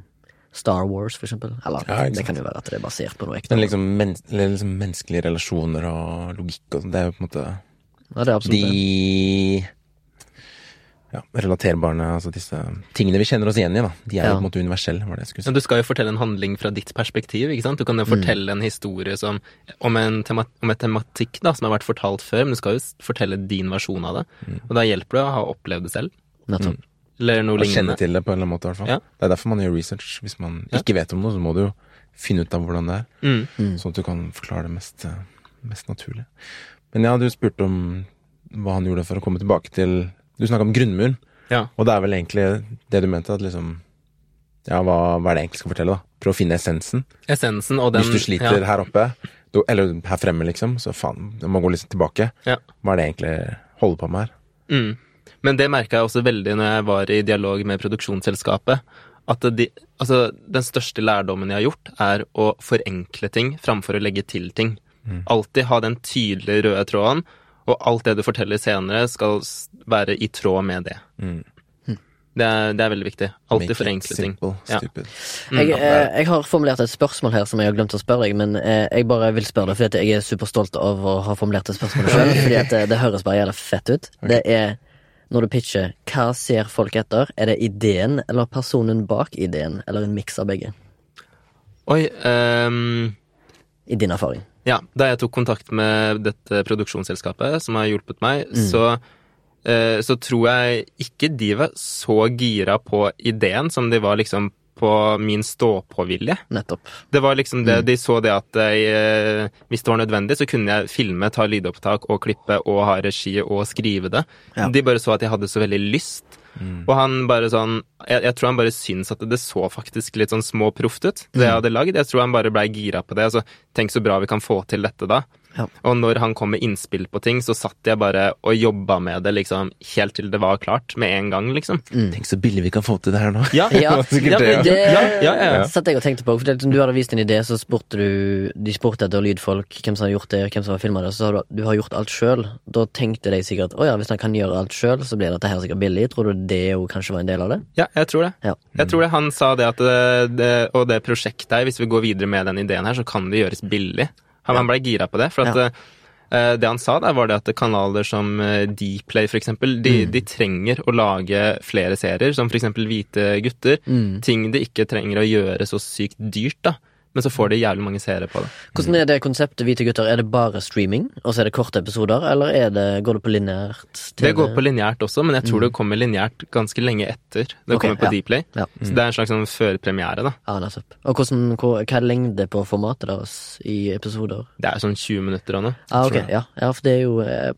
Star Wars, for eksempel. Eller Ja, det kan jo være at det er basert på noe ekte. Men liksom, men, liksom menneskelige relasjoner og logikk og sånn, det er jo på en måte Ja, det er absolutt det. de ja, relaterbare, altså disse tingene vi kjenner oss igjen i, da. De er jo på en måte universelle, var det jeg skulle si. Men du skal jo fortelle en handling fra ditt perspektiv, ikke sant? Du kan jo fortelle en historie som, om, en tema, om et tematikk da, som har vært fortalt før, men du skal jo fortelle din versjon av det. Og da hjelper det å ha opplevd det selv. Nettopp. Eller noe lignende. kjenne til det på en eller annen måte, i hvert fall. Ja. Det er derfor man gjør research. Hvis man Ja. ikke vet om noe, så må du jo finne ut av hvordan det er. Mm. Sånn at du kan forklare det mest, eh, mest naturlig. Men ja, du spurte om hva han gjorde for å komme tilbake til Du snakka om grunnmuren, Ja. og det er vel egentlig det du mente, at liksom Ja, hva, hva er det jeg egentlig skal fortelle, da? Prøve å finne essensen. Essensen og den Hvis du sliter ja. her oppe, du, eller her fremme, liksom, så faen, du må gå litt tilbake. Ja. Hva er det jeg egentlig holder på med her? Mm. Men det merka jeg også veldig når jeg var i dialog med produksjonsselskapet. At de, altså, den største lærdommen jeg har gjort, er å forenkle ting framfor å legge til ting. Alltid ha den tydelige røde tråden, og alt det du forteller senere, skal være i tråd med det. Mm. Det, er, det er veldig viktig. Alltid forenkle ting. Ja. Mm. Jeg, eh, jeg har formulert et spørsmål her som jeg har glemt å spørre deg, men eh, jeg bare vil spørre deg fordi at jeg er superstolt av å ha formulert et spørsmål sjøl. Fordi at det, det høres bare jævlig fett ut. Det er når du pitcher, hva ser folk etter? Er det ideen eller personen bak ideen, eller en miks av begge? Oi, um... I din erfaring. Ja, da jeg tok kontakt med dette produksjonsselskapet som har hjulpet meg, så, eh, så tror jeg ikke de var så gira på ideen som de var liksom på min stå-på-vilje. Nettopp. Det var liksom det, De så det at jeg, eh, hvis det var nødvendig, så kunne jeg filme, ta lydopptak og klippe og ha regi og skrive det. Ja. De bare så at jeg hadde så veldig lyst. Og han bare sånn jeg, jeg tror han bare syns at det så faktisk litt sånn småproft ut, det jeg hadde lagd. Jeg tror han bare blei gira på det. Altså, tenk så bra vi kan få til dette da. Ja. Og når han kom med innspill på ting, så satt jeg bare og jobba med det liksom helt til det var klart, med en gang, liksom. Tenk så billig vi kan få til det her nå. Ja, <laughs> Ja, ja, det, men Det ja, ja, ja, ja. satt jeg og tenkte på. For det, du hadde vist en idé, så spurte du De spurte etter lydfolk, hvem som har gjort det, hvem som har filma det. Så sa du at du har gjort alt sjøl. Da tenkte de sikkert å ja, hvis han kan gjøre alt sjøl, så blir dette her sikkert billig. Tror du det jo kanskje var en del av det? Ja, jeg tror det. Ja. Jeg tror det. Han sa det at det, det, og det prosjektet her, hvis vi går videre med den ideen her, så kan det gjøres billig. Han, han ble gira på det. For at Ja. eh, det han sa der, var det at kanaler som eh, Dplay, for eksempel, de, Mm. de trenger å lage flere serier, som for eksempel Hvite gutter. Mm. Ting de ikke trenger å gjøre så sykt dyrt, da. Men så får de jævlig mange seere på det. Hvordan er det konseptet Hvite gutter? Er det bare streaming, og så er det korte episoder, eller er det, går det på lineært Det går på lineært også, men jeg tror det kommer lineært ganske lenge etter det okay, kommer på ja. Dplay. Ja. Så det er en slags sånn førpremiere, da. Ja, nettopp. Og hvordan, hva, hva er lengde på formatet deres i episoder? Det er sånn 20 minutter og noe. Ah, okay. ja. ja, for det er jo eh,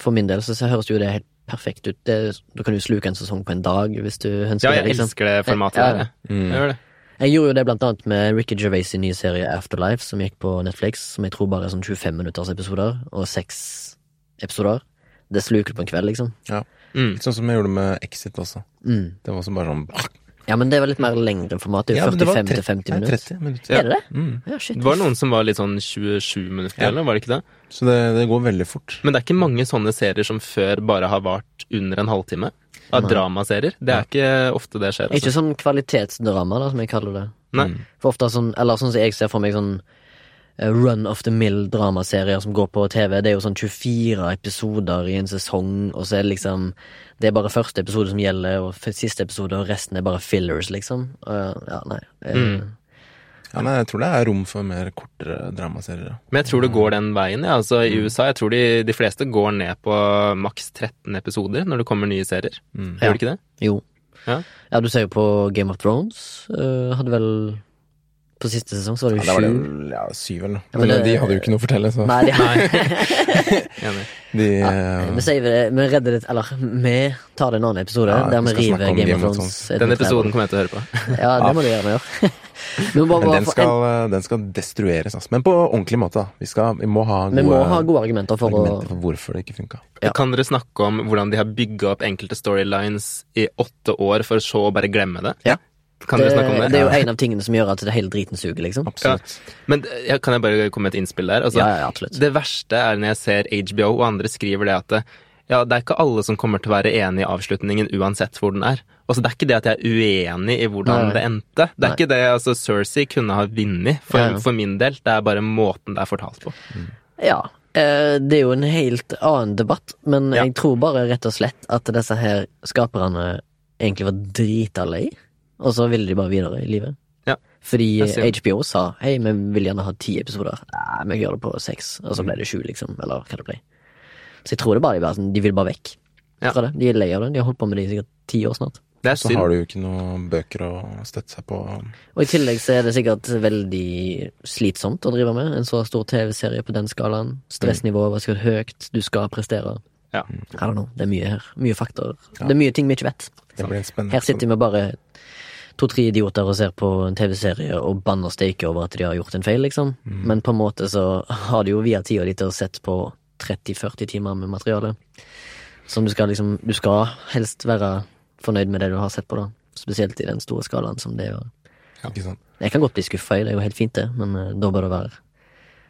For min del så, så høres jo det helt perfekt ut. Det, da kan du sluke en sesong på en dag, hvis du ønsker det. Ja, det. jeg liksom. elsker det formatet Ja, ja. der. Mm. Jeg gjør det. Jeg gjorde jo det blant annet med Ricky Gervais' nye serie Afterlife, som gikk på Netflix, som jeg tror bare er sånn 25 minutters episoder, og seks episoder. Det sluker du på en kveld, liksom. Ja. Mm. Litt sånn som jeg gjorde med Exit også. Mm. Det var også bare sånn Ja, men det var litt mer lengre format. Det er jo ja, var 45 til 30 50 nei, minutter. 30 minutter. Ja. Er det det? Mm. Ja, shit. Det var noen som var litt sånn 27 minutter, Ja. eller var det ikke det? Så det, det går veldig fort. Men det er ikke mange sånne serier som før bare har vart under en halvtime. Av dramaserier. Det er ikke ofte det skjer. Ikke Altså. sånn kvalitetsdrama, da, som jeg kaller det. Nei. For ofte sånn, eller sånn som jeg ser for meg sånn eh, run of the mill dramaserier som går på TV. Det er jo sånn 24 episoder i en sesong, og så er det liksom Det er bare første episode som gjelder, og siste episode, og resten er bare fillers, liksom. Og, ja, nei. eh, Mm. Ja, men jeg tror det er rom for mer kortere dramaserier. Men jeg tror det går den veien. Ja. Altså, I USA jeg tror de, de fleste går ned på maks 13 episoder når det kommer nye serier. Mm. Ja. de ikke det? Jo. Ja. Ja, du ser jo på Game of Thrones. Uh, hadde vel På siste sesong så var det jo ja, det sju. ja, syv eller noe. Men men det- de hadde jo ikke noe å fortelle, så Nei, de, har <laughs> de ja, eh, vi det, vi redder det Eller vi tar det en annen episode, Ja, der vi river Game Game of Thrones. Den episoden kommer jeg til å høre på. <laughs> Ja, det må du gjerne gjøre. <laughs> Men bare, bare den skal, eh, den skal destrueres, altså. Men på ordentlig måte, da. Vi, skal, vi må ha gode, vi må ha gode argumenter for argumenter for hvorfor det ikke funka. Ja. Kan dere snakke om hvordan de har bygga opp enkelte storylines i åtte år for så å bare glemme det? Ja. Kan det, snakke om det? det er jo en av tingene som gjør at det hele driten suger, liksom. Absolutt. Men eh, ja, kan jeg bare komme med et innspill der? Altså, Ja, ja, absolutt. Det verste er når jeg ser HBO og andre skriver det at det, ja, det er ikke alle som kommer til å være enig i avslutningen uansett hvor den er. Altså, det er ikke det at jeg er uenig i hvordan Nei. det endte. Det er Nei. ikke det altså Cersei kunne ha vunnet, for, Ja, ja. for min del. Det er bare måten det er fortalt på. Ja. eh, Det er jo en helt annen debatt, men Ja. jeg tror bare rett og slett at disse her skaperne egentlig var drita lei, og så ville de bare videre i livet. Ja. Fordi HBO sa hei, vi vil gjerne ha ti episoder. Nei, vi gjør det på seks, og så ble det sju, liksom. Eller hva det ble. Så jeg tror det bare de, bare, sånn, de vil bare vekk Ja. fra det. De er lei av det. De har holdt på med det i sikkert ti år snart. Det er Så har du jo ikke noen bøker å støtte seg på. Og i tillegg så er det sikkert veldig slitsomt å drive med en så stor TV-serie på den skalaen. Stressnivået var sikkert høyt, du skal prestere. Ja. I don't know, det er mye her. Mye faktorer. Ja. Det er mye ting vi ikke vet. Det blir Her sitter vi bare to-tre idioter og ser på en TV-serie og banner og steiker over at de har gjort en feil, liksom. Men på en måte så har de jo via tida di til å sett på 30-40 timer med materiale. Som du skal liksom Du skal helst være fornøyd med det du har sett på, da. Spesielt i den store skalaen som det gjør. Ikke sant? Jeg kan godt bli skuffa i det, er jo helt fint det, men eh, da bør det være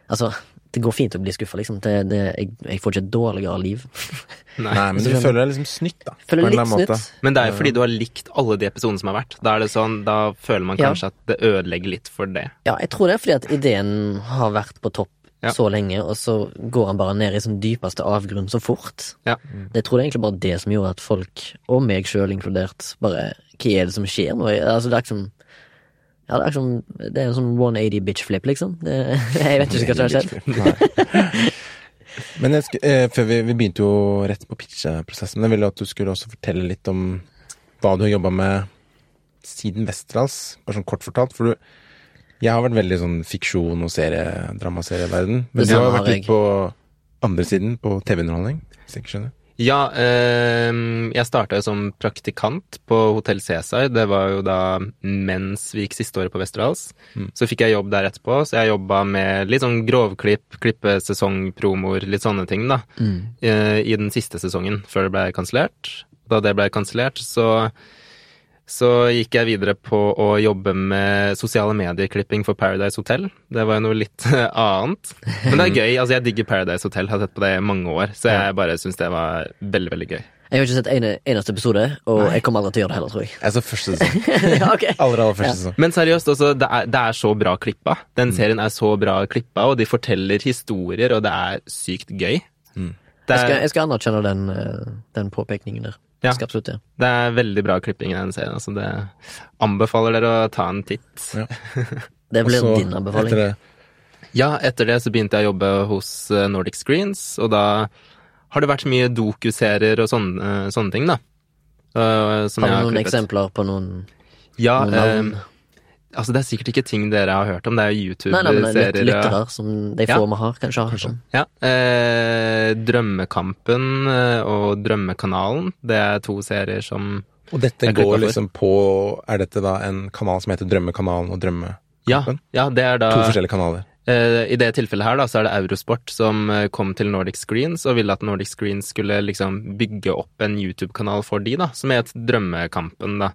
Altså, det går fint å bli skuffa, liksom. Det, det, jeg, jeg får ikke et dårligere liv. <laughs> Nei. Men du føler deg liksom snytt, da. Føler litt snytt. Men det er jo fordi du har likt alle de episodene som har vært. Da er det sånn, da føler man Ja. kanskje at det ødelegger litt for det. Ja, jeg tror det er fordi at ideen har vært på topp Ja. så lenge, og så går han bare ned i sånn dypeste avgrunn så fort. Ja. Det tror jeg egentlig bare det som gjorde at folk, og meg sjøl inkludert, bare Hva er det som skjer nå? Altså, det er ikke som ja, det er, liksom, det er en sånn 180 bitch flip, liksom. Det, <laughs> jeg vet ikke hva som har skjedd. <laughs> Men jeg eh, før vi, vi begynte jo rett på pitcheprosessen, men jeg ville at du skulle også fortelle litt om hva du har jobba med siden Westerdals, bare sånn kort fortalt. For du Jeg har vært veldig sånn fiksjon- og serie, dramaserieverden. Men du har vært litt på andre siden, på TV-underholdning, hvis jeg ikke skjønner. Ja, eh, jeg starta jo som praktikant på Hotell Cæsar. Det var jo da mens vi gikk siste året på Westerdals. Mm. Så fikk jeg jobb der etterpå, så jeg jobba med litt sånn grovklipp, klippe sesongpromoer, litt sånne ting, da. Mm. eh, I den siste sesongen, før det ble kansellert. Da det ble kansellert, så så gikk jeg videre på å jobbe med sosiale medieklipping for Paradise Hotel. Det var jo noe litt <laughs> annet. Men det er gøy. Altså, jeg digger Paradise Hotel, har sett på det i mange år, så jeg bare syns det var veldig, veldig gøy. Jeg har ikke sett en eneste episode, og jeg kommer aldri til å gjøre det heller, tror jeg. Jeg så første sesong. <laughs> ja, okay. Aller, aller første Ja. sesong. Men seriøst, også, det er, det er så bra klippa. Den serien er så bra klippa, og de forteller historier, og det er sykt gøy. Mm. Det Jeg skal, er, jeg skal anerkjenne den, eh, den påpekningen der. Ja. Skal absolutt det. det er veldig bra klipping i den serien. Altså, det anbefaler dere å ta en titt. Ja. <laughs> Det blir Også, din anbefaling. etter det- Ja, etter det så begynte jeg å jobbe hos eh, Nordic Screens, og da har det vært mye dokuserier og sånne, eh, sånne ting, da. Eh, som Har jeg du noen klippet. eksempler på noen, Ja, noen navn? eh, altså det er sikkert ikke ting dere har hørt om, det er YouTube-serier. lyttere som de Ja. få vi har, kanskje har hørt om. Ja. Eh, Drømmekampen eh, og Drømmekanalen, det er to serier som Og dette går liksom på Er dette da en kanal som heter Drømmekanalen og Drømmekampen? Ja, ja det er da To forskjellige kanaler. Eh, I det tilfellet her da, så er det Eurosport som eh, kom til Nordic Screens og ville at Nordic Screens skulle liksom bygge opp en YouTube-kanal for de, da, som het Drømmekampen. da.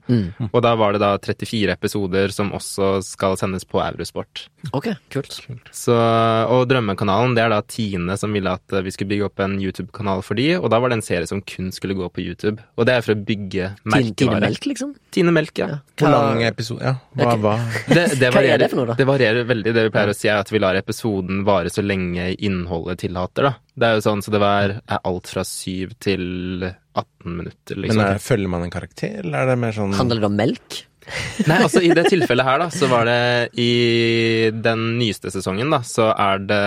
Og da var det da 34 episoder som også skal sendes på Eurosport. Ok, kult. Så, og Drømmekanalen, det er da Tine som ville at eh, vi skulle bygge opp en YouTube-kanal for de, og da var det en serie som kun skulle gå på YouTube. Og det er for å bygge merkevare. Tine. Melk, liksom? Tine Melk, ja. Hvor lang episode Ja, hva, okay. hva? Det, det, Hva er det for noe, da? det varierer veldig. Det vi pleier å si, er at vi lar episoden vare så lenge innholdet tillater, da. Det er jo sånn, så det var, er alt fra 7 til 18 minutter, Men liksom. er, følger man en karakter, eller er det mer sånn Handler det om melk? <laughs> Nei, altså i det tilfellet her, da, så var det i den nyeste sesongen, da, så er det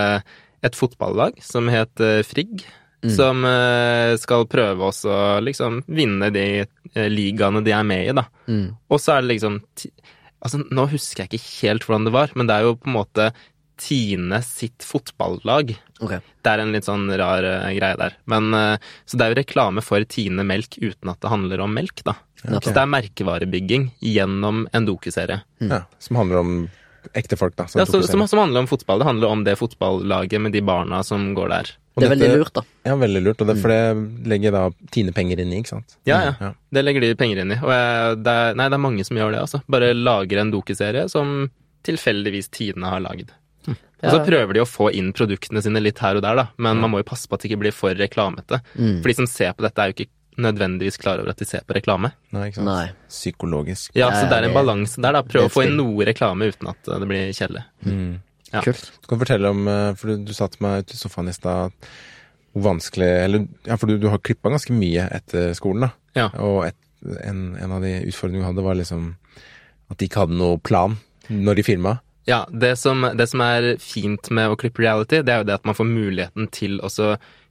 et fotballag som het Frigg. Frigg. Som eh, skal prøve også å liksom vinne de eh, ligaene de er med i, da. Mm. Og så er det liksom Altså, nå husker jeg ikke helt hvordan det var, men det er jo på en måte Tine sitt fotballag. Okay. Det er en litt sånn rar uh, greie der. Men, uh, så det er jo reklame for Tine Melk uten at det handler om melk, da. Så det er merkevarebygging gjennom en dokuserie. ja, Som handler om ekte folk, da. Som Ja, så, som, som handler om fotball. Det handler om det fotballaget med de barna som går der. Og Det er veldig lurt, da. Ja, veldig lurt. Og det, for det legger da Tine penger inn i, ikke sant? Ja, ja. Ja. Det legger de penger inn i. Og jeg, det er, nei, det er mange som gjør det, altså. Bare lager en dokuserie som tilfeldigvis Tine har lagd. Og så prøver de å få inn produktene sine litt her og der, da. Men man må jo passe på at det ikke blir for reklamete. Mm. For de som ser på dette, er jo ikke nødvendigvis klar over at de ser på reklame. Nei, ikke sant? Nei. Psykologisk. Ja, så det er en balanse der, da. Prøv å få inn noe reklame uten at det blir kjedelig. Mm. Ja. Kult. Du kan fortelle om, eh, for du, du sa til meg ute i sofaen i stad hvor vanskelig Eller ja, for du, du har klippa ganske mye etter skolen, da. Ja. Og et, en, en av de utfordringene du hadde, var liksom at de ikke hadde noe plan når de filma. Ja, det som, det som er fint med å klippe reality, det er jo det at man får muligheten til å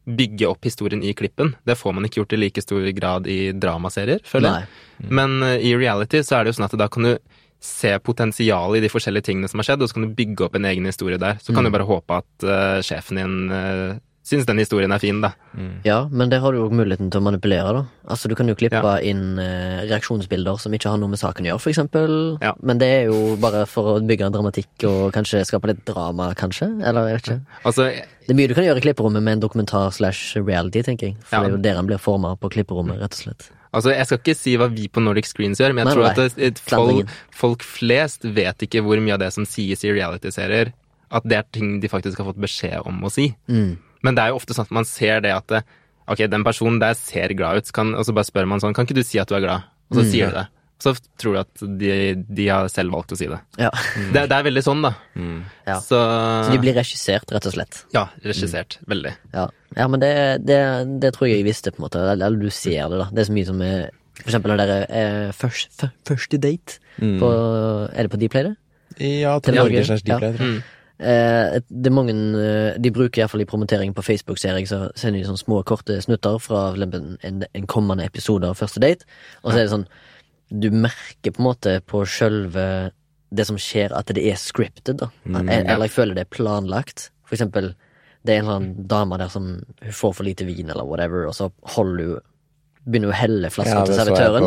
bygge opp historien i klippen. Det får man ikke gjort i like stor grad i dramaserier, føler jeg. Mm. Men uh, i reality så er det jo sånn at da kan du se potensialet i de forskjellige tingene som har skjedd, og så kan du bygge opp en egen historie der. Så kan du bare håpe at uh, sjefen din uh, syns den historien er fin, da. Ja, men der har du jo muligheten til å manipulere, da. Altså, du kan jo klippe Ja. inn eh, reaksjonsbilder som ikke har noe med saken å gjøre, for eksempel. Ja. Men det er jo bare for å bygge en dramatikk og kanskje skape litt drama, kanskje? Eller jeg vet ikke. Altså, Det er mye du kan gjøre i klipperommet med en dokumentar slash reality, tenker jeg. For Ja. det er jo der han blir forma på klipperommet, rett og slett. Altså, Jeg skal ikke si hva vi på Nordic Screens gjør, men jeg Nei, tror nei. at det, folk, folk flest vet ikke hvor mye av det som sies i reality-serier, at det er ting de faktisk har fått beskjed om å si. Mm. Men det er jo ofte sånn at man ser det at ok, den personen der ser glad ut, kan, og så bare spør man sånn, kan ikke du si at du er glad? Og så Mm. sier du det. Så tror du at de, de har selv valgt å si det. Ja. <laughs> Det, det er veldig sånn, da. Ja. Så, Så de blir regissert, rett og slett. Ja, regissert. Veldig. Ja, ja men det, det, det tror jeg jeg visste, på en måte. Eller du ser det, da. Det er så mye som er For eksempel når dere er først, fø- Første date på Er det på Dplay, det? Ja, Til Norge, ja. Mm. Eh, det er mange eh, De bruker iallfall i promotering på Facebook, ser jeg, så sender de sånne små, korte snutter fra en, en kommende episode av Første date, og så er det sånn Du merker på en måte på sjølve det som skjer, at det er scripted, da. Eh, Eller jeg føler det er planlagt. For eksempel, det er en eller annen dame der som hun får for lite vin, eller whatever, og så holder hun Begynner å helle flaska Ja, til servitøren.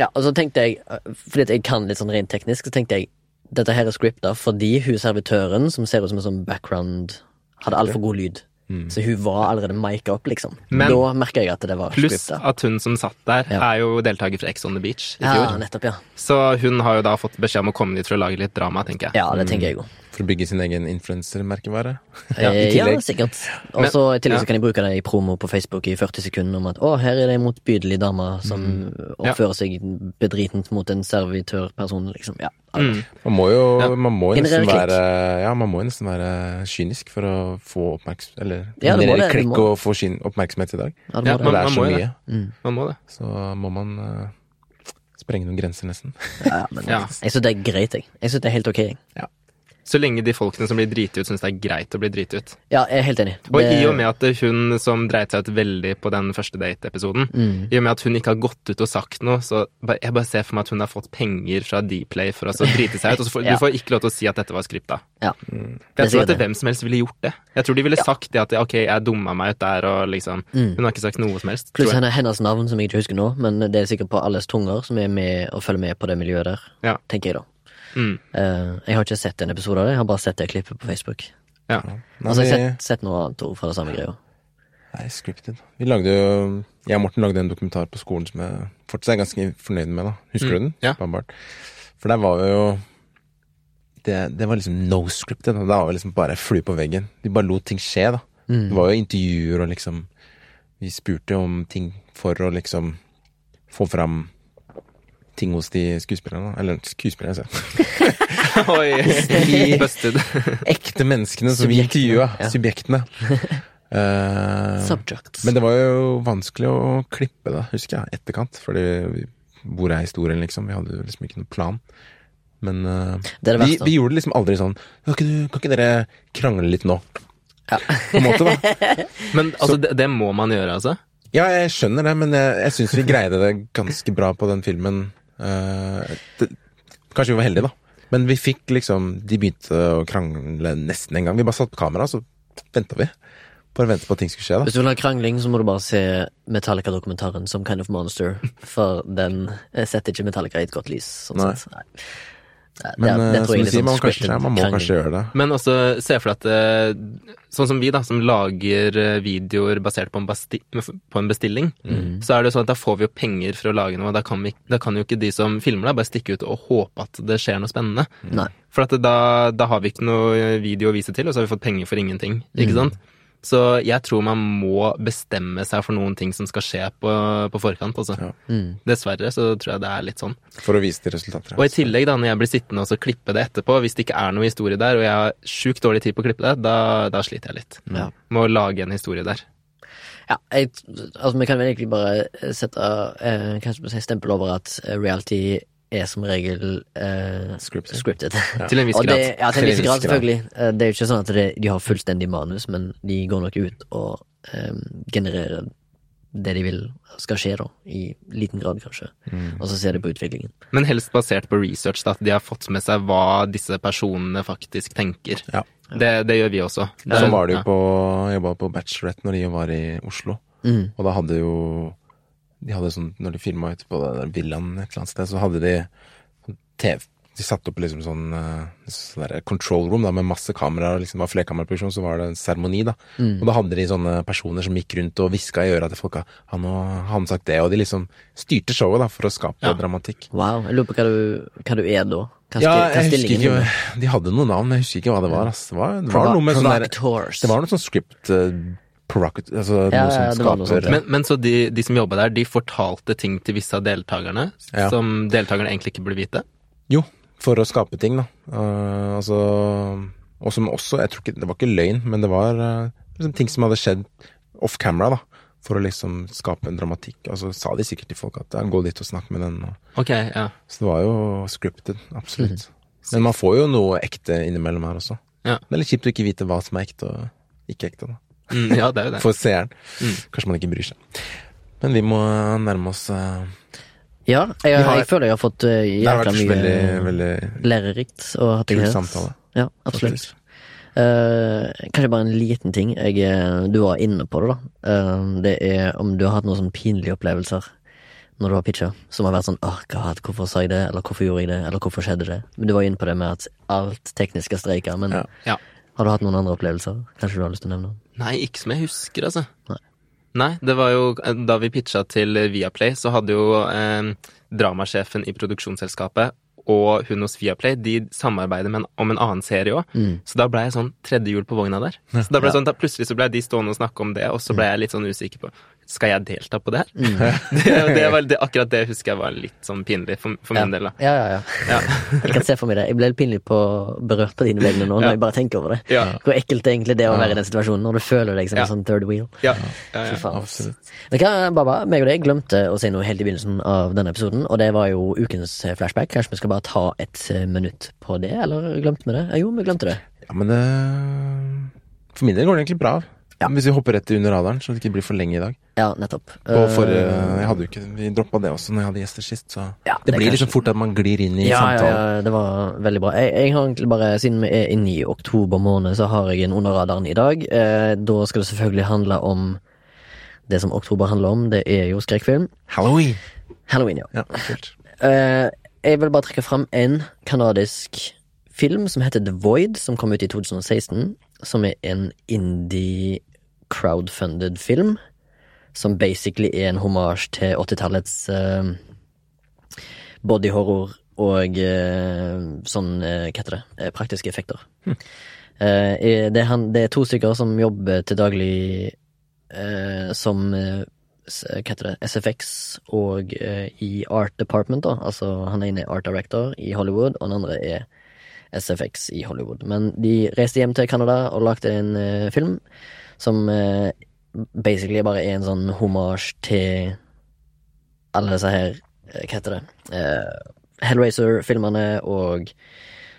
Ja, og så tenkte jeg, øh, fordi jeg kan litt sånn rent teknisk, så tenkte jeg dette her er scripta fordi hun servitøren, som ser ut som en sånn background, hadde altfor god lyd. Så hun var allerede mika opp, liksom. Men- da merka jeg at det var Pluss scripta. at hun som satt der, Ja. er jo deltaker fra Ex on the Beach i Ja, nettopp, ja. Så hun har jo da fått beskjed om å komme dit for å lage litt drama, tenker jeg. Ja, det tenker jeg også. For å bygge sin egen influensermerkevare. <laughs> Ja, ja, sikkert. Og så i tillegg ja. så kan jeg bruke det i promo på Facebook i 40 sekunder om at å, her er det en motbydelig dame som oppfører seg bedritent mot en servitørperson, liksom. Ja. Mm. Man må jo Ja. man må nesten være Ja, man må nesten være kynisk for å få oppmerksomhet Eller Ja, generere klikk og få sin oppmerksomhet i dag. Ja, det må Når det. det er man så mye, Mm. Man må det. så må man uh, sprenge noen grenser, nesten. Ja, men Ja. jeg syns det er greit, jeg. Jeg syns det er helt ok. jeg. Så lenge de folkene som blir driti ut, syns det er greit å bli driti ut. Ja, jeg er helt enig. Og Det- i og med at hun som dreit seg ut veldig på den første date-episoden, Mm. i og med at hun ikke har gått ut og sagt noe, så jeg bare ser for meg at hun har fått penger fra Dplay for å så drite seg ut. Og så får, <laughs> Ja. Du får ikke lov til å si at dette var skripta. Ja. Mm. Er jeg tror at det. hvem som helst ville gjort det. Jeg tror de ville sagt det at ok, jeg dumma meg ut der og liksom Hun har ikke sagt noe som helst. Mm. Pluss henne, hennes navn, som jeg ikke husker nå, men det er sikkert på alles tunger som er med og følger med på det miljøet der, Ja. tenker jeg da. Mm. Eh, jeg har ikke sett en episode av det, jeg har bare sett det klippet på Facebook. Ja. Nei, altså, jeg har sett, sett noe annet ord fra det samme greia. Nei, scripted. Vi lagde jo Jeg og Morten lagde en dokumentar på skolen som jeg fortsatt er ganske fornøyd med. da Husker Mm, du den? ja. Bambart. For der var vi jo det, det var liksom no scripted. Da var vi liksom bare flue på veggen. De bare lot ting skje, da. Mm. Det var jo intervjuer og liksom Vi spurte jo om ting for å liksom få fram ting hos de skuespillerne. Eller skuespillerne, altså. <laughs> Oi, <laughs> busted. Ekte menneskene som vi intervjua. ja. Subjektene. Uh, <laughs> Subjects. men det var jo vanskelig å klippe det, husker jeg, etterkant. Fordi vi- hvor er historien, liksom? Vi hadde liksom ikke noen plan. Men uh, Det det vi, verste. vi gjorde det liksom aldri sånn kan ikke, du, kan ikke dere krangle litt nå? Ja. På en måte, da. Men altså, det, det må man gjøre, altså? Ja, jeg skjønner det, men jeg, jeg syns vi greide det ganske bra på den filmen. Eh, det, kanskje vi var heldige, da. Men vi fikk liksom De begynte å krangle nesten en gang. Vi bare satt på kamera, så venta vi. Bare vente på at ting skulle skje, da. Hvis du vil ha krangling, så må du bare se Metallica-dokumentaren som Kind of Monster, for den setter ikke Metallica i et godt lys. Sånn Nei. sett. Nei. Men det, det eh, som du er sier, man, sånn kanskje, man må kanskje gjøre det. Men også se for deg at eh, Sånn som vi, da, som lager eh, videoer basert på en, basti på en bestilling, Mm. så er det jo sånn at da får vi jo penger for å lage noe. Da kan, vi, da kan jo ikke de som filmer deg, bare stikke ut og håpe at det skjer noe spennende. Nei. For at da, da har vi ikke noe video å vise til, og så har vi fått penger for ingenting. Ikke Mm. sant? Så jeg tror man må bestemme seg for noen ting som skal skje på, på forkant. Altså. Ja. Mm. Dessverre så tror jeg det er litt sånn. For å vise til resultater. Og i tillegg, da, når jeg blir sittende og så klippe det etterpå, hvis det ikke er noe historie der, og jeg har sjukt dårlig tid på å klippe det, da, da sliter jeg litt. Ja. Må lage en historie der. Ja, jeg, altså vi kan vel egentlig bare sette eh, kanskje si, stempel over at eh, reality er som regel eh, Scripted. scripted. <laughs> Til en viss det, grad. ja, til en viss grad, selvfølgelig. Eh, Det er jo ikke sånn at det, de har fullstendig manus, men de går nok ut og eh, genererer det de vil skal skje, da. I liten grad, kanskje. Mm. Og så ser de på utviklingen. Men helst basert på research, da, at de har fått med seg hva disse personene faktisk tenker. Ja. Det, det gjør vi også. Sånn var det jo ja. på jobba på Bachelorette når de var i Oslo. Mm. Og da hadde jo De hadde sånn Når de filma ute på den villaen et eller annet sted, så hadde de TV De satte opp liksom sånn eh, sånn control room da, med masse kameraer. Liksom, det var flerkameraproduksjon, så var det en seremoni, da. Mm. Og da hadde de sånne personer som gikk rundt og hviska i øra til folka. Han og han sagt det, og de liksom styrte showet da, for å skape Ja. dramatikk. Wow. Jeg lurer på hva du, hva du er da. Hva, Ja, jeg husker ikke. De hadde noen navn, men jeg husker ikke hva det var. Altså. Det var, det var noe med sånn der Det var noe sånn script uh, provocat... Altså Ja, noe som ja, noe skaper sånt. Men, men så de, de som jobba der, de fortalte ting til visse av deltakerne Ja. som deltakerne egentlig ikke burde vite? Jo, for å skape ting, da. Uh, altså Og som også Jeg tror ikke Det var ikke løgn, men det var uh, liksom ting som hadde skjedd off camera, da. For å liksom skape en dramatikk. Altså sa de sikkert til folk at ja, gå dit og snakk med den. Og, Ok, ja. så det var jo scripted, absolutt. Mm. Men man får jo noe ekte innimellom her også. Ja. Det er litt kjipt å ikke vite hva som er ekte og ikke ekte, da. Mm, ja, det er jo det. For seeren. Mm. Kanskje man ikke bryr seg. Men vi må nærme oss uh, Ja, jeg, jeg, har- jeg føler jeg har fått uh, jækla mye veldig, veldig lærerikt Og ha kul samtale. Ja, absolutt. Eh, kanskje bare en liten ting. Jeg, eh, du var inne på det, da. Uh, det er om du har hatt noen sånn pinlige opplevelser når du har pitcha, som har vært sånn åh, god, hvorfor sa jeg det, eller hvorfor gjorde jeg det, eller hvorfor skjedde det? Men du var inne på det med at alt teknisk er streika, men Ja. Ja. Har du hatt noen andre opplevelser? Kanskje du har lyst til å nevne? Nei, ikke som jeg husker, altså. Nei. Nei, det var jo da vi pitcha til Viaplay, så hadde jo eh, dramasjefen i produksjonsselskapet og hun hos Viaplay de samarbeider en, om en annen serie òg. Mm. Så da ble jeg sånn tredje hjul på vogna der. Så da ble det sånn, da Plutselig så ble de stående og snakke om det, og så ble jeg litt sånn usikker på Skal jeg delta på det her? <laughs> det, det var, det, akkurat det husker jeg var litt sånn pinlig for, for min del, da. Ja, ja, ja. Ja. <laughs> Jeg kan se for meg det. Jeg ble litt pinlig på berørt på dine vegne nå, når jeg bare tenker over det. Ja. Hvor ekkelt det egentlig det er å være i den situasjonen, når du føler deg som en sånn third wheel. Ja, ja, Fy ja. faen. Absolutt. Men hva, Baba, meg og deg glemte å si noe helt i begynnelsen av denne episoden, og det var jo ukens eh, flashback. Kanskje vi skal bare ta et eh, minutt på det, eller glemte vi det? Ja, jo, vi glemte det. Ja, men det For min del går det egentlig bra. Ja. Hvis vi hopper rett under radaren, så det ikke blir for lenge i dag. Ja, nettopp. Eh, forrige Jeg hadde jo ikke Vi droppa det også når jeg hadde gjester sist, så Ja, Det det blir liksom fort at man glir inn i ja, ja, samtalen. ja, det var veldig bra. Jeg, jeg har egentlig bare, siden vi er inne i oktober måned, så har jeg en under radaren i dag. Eh, da skal det selvfølgelig handle om det som oktober handler om. Det er jo skrekkfilm. Halloween! Halloween, ja. Ja, kult. Eh, jeg vil bare trekke fram en kanadisk film som heter The Void, som kom ut i 2016. Som er en indie crowdfunded film. Som basically er en hommage til 80-tallets uh, bodyhorror og uh, sånn, uh, hva heter det, praktiske effekter. Hm. Det, er han, det, er to stykker som jobber til daglig som hva heter det, SFX og i Art Department, da. Altså han ene er Art Director i Hollywood, og den andre er SFX i Hollywood. Men de reiste hjem til Canada og lagde en film som basically bare er en sånn hommage til alle disse her Hva heter det? Hellraiser-filmene, og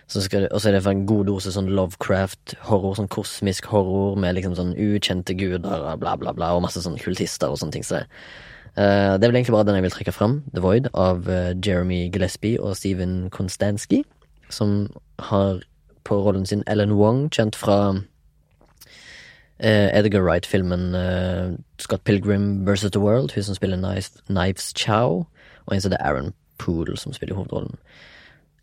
så det, er det for en god dose sånn Lovecraft-horror, sånn kosmisk horror med liksom sånn ukjente guder og bla, bla, bla, og masse sånn kultister og sånne ting. Så det, uh, det er vel egentlig bare den jeg vil trekke fram, The Void, av uh, Jeremy Gillespie og Steven Konstanski, som har på rollen sin Ellen Wong, kjent fra Edgar Wright-filmen Scott Pilgrim versus The World, hun som spiller Knives, Knives Chow, og en som heter Aaron Poole, som spiller hovedrollen.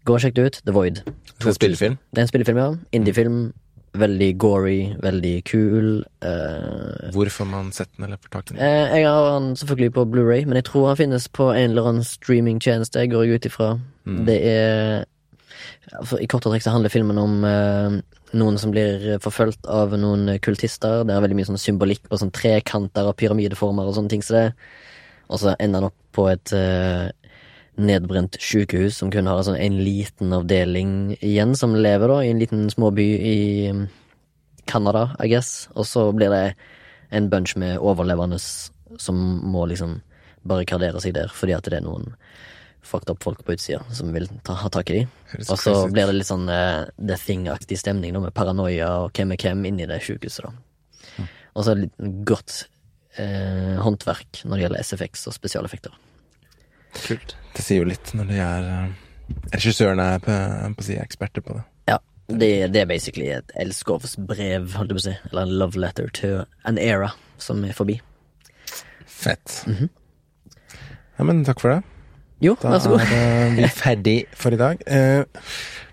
Gå og sjekk det ut. The Void. Det er en spillefilm? Det er en spillefilm, ja. Indiefilm. Veldig gory, veldig kul. Uh, Hvor får man sett den, eller får tak i den? Uh, jeg har den selvfølgelig på Blu-ray, men jeg tror han finnes på en eller annen streamingtjeneste, går jeg ut ifra. Mm. Det er for, I korte trekk så handler filmen om uh, noen som blir forfulgt av noen kultister. Det er veldig mye sånn symbolikk på sånn trekanter og pyramideformer og sånne ting. Så det, og så ender han opp på et nedbrent sykehus som kun har sånn en liten avdeling igjen, som lever da i en liten småby i um, Canada, I guess. Og så blir det en bunch med overlevende som må liksom barrikadere seg der fordi at det er noen fucked up folk på utsida som vil ta, ha tak i dem. Og så blir det litt sånn uh, The Thing-aktig stemning da, med paranoia og hvem er hvem inni det sjukehuset. Mm. Og så litt godt uh, håndverk når det gjelder SFX og spesialeffekter. Kult. Det sier jo litt når de er Regissørene er på, på si eksperter på det. Ja. Det, det er basically et elskovsbrev, holdt jeg på å si. Eller en love letter to an era som er forbi. Fett. Mm -hmm. Ja, men takk for det. Jo, da vær så god. Da er vi <laughs> ferdig for i dag. Eh,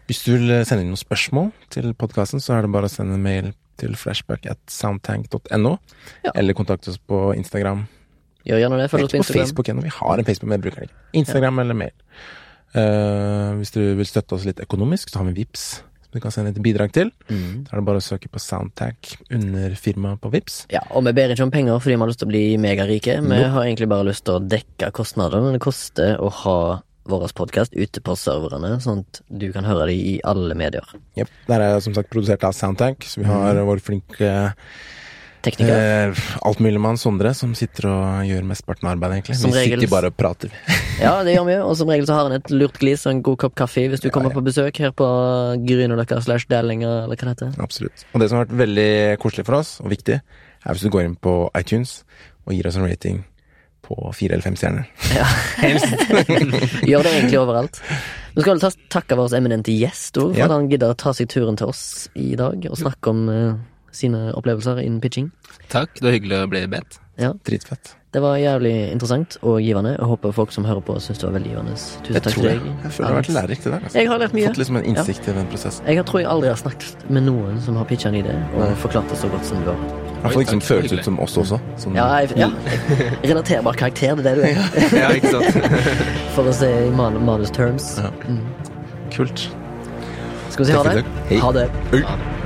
hvis du vil sende inn noen spørsmål til podkasten, så er det bare å sende en mail til flashback at soundtank.no, ja. eller kontakte oss på Instagram Gjør gjerne det. Følg oss på Instagram. Facebook ennå. Vi har en Facebook, men bruker den ikke. Instagram ja. eller mail. Uh, hvis du vil støtte oss litt økonomisk, så har vi VIPS som du kan sende et bidrag til. Mm. Da er det bare å søke på Soundtac under firmaet på VIPS. Ja, og vi ber ikke om penger fordi vi har lyst til å bli megarike. Vi no. har egentlig bare lyst til å dekke kostnadene det koster å ha vår podkast ute på serverne, sånn at du kan høre dem i alle medier. Jepp. Der er jeg som sagt produsert av Soundtank, så vi har mm. vår flinke Tekniker. Eh, Altmuligmann Sondre som sitter og gjør mesteparten av arbeidet, egentlig. Som vi regel, sitter bare og prater. <laughs> ja, det gjør vi, og som regel så har han et lurt glis og en god kopp kaffe hvis du ja, kommer ja. på besøk her på Grünerløkka slash Dælinga, eller hva det heter. Absolutt. Og det som har vært veldig koselig for oss, og viktig, er hvis du går inn på iTunes og gir oss en rating på fire eller fem stjerner. Ja. <laughs> <laughs> Gjør det egentlig overalt. Nå skal vi takke vår eminente gjest for ja. at han gidder å ta seg turen til oss i dag og snakke om uh, sine opplevelser innen pitching. Takk, det var hyggelig å bli bedt. Ja. Dritfett. Det var jævlig interessant og givende. Jeg håper folk som hører på, syns det var veldig givende. Tusen jeg takk til deg. Jeg føler det har vært lærerikt i dag. Altså. Jeg har lært mye. Fått liksom en innsikt ja. i den prosessen. Jeg tror jeg aldri har snakket med noen som har pitcha en idé, og Nei. forklart det så godt som du har. I hvert fall ikke som føles ut som oss også. Som ja, jeg, ja. <laughs> Relaterbar karakter, det er det du er. ja, <laughs> ikke sant. <laughs> For å se i man manus terms. Ja. Mm. Kult. Skal vi si ha det? Ha det. Ha det.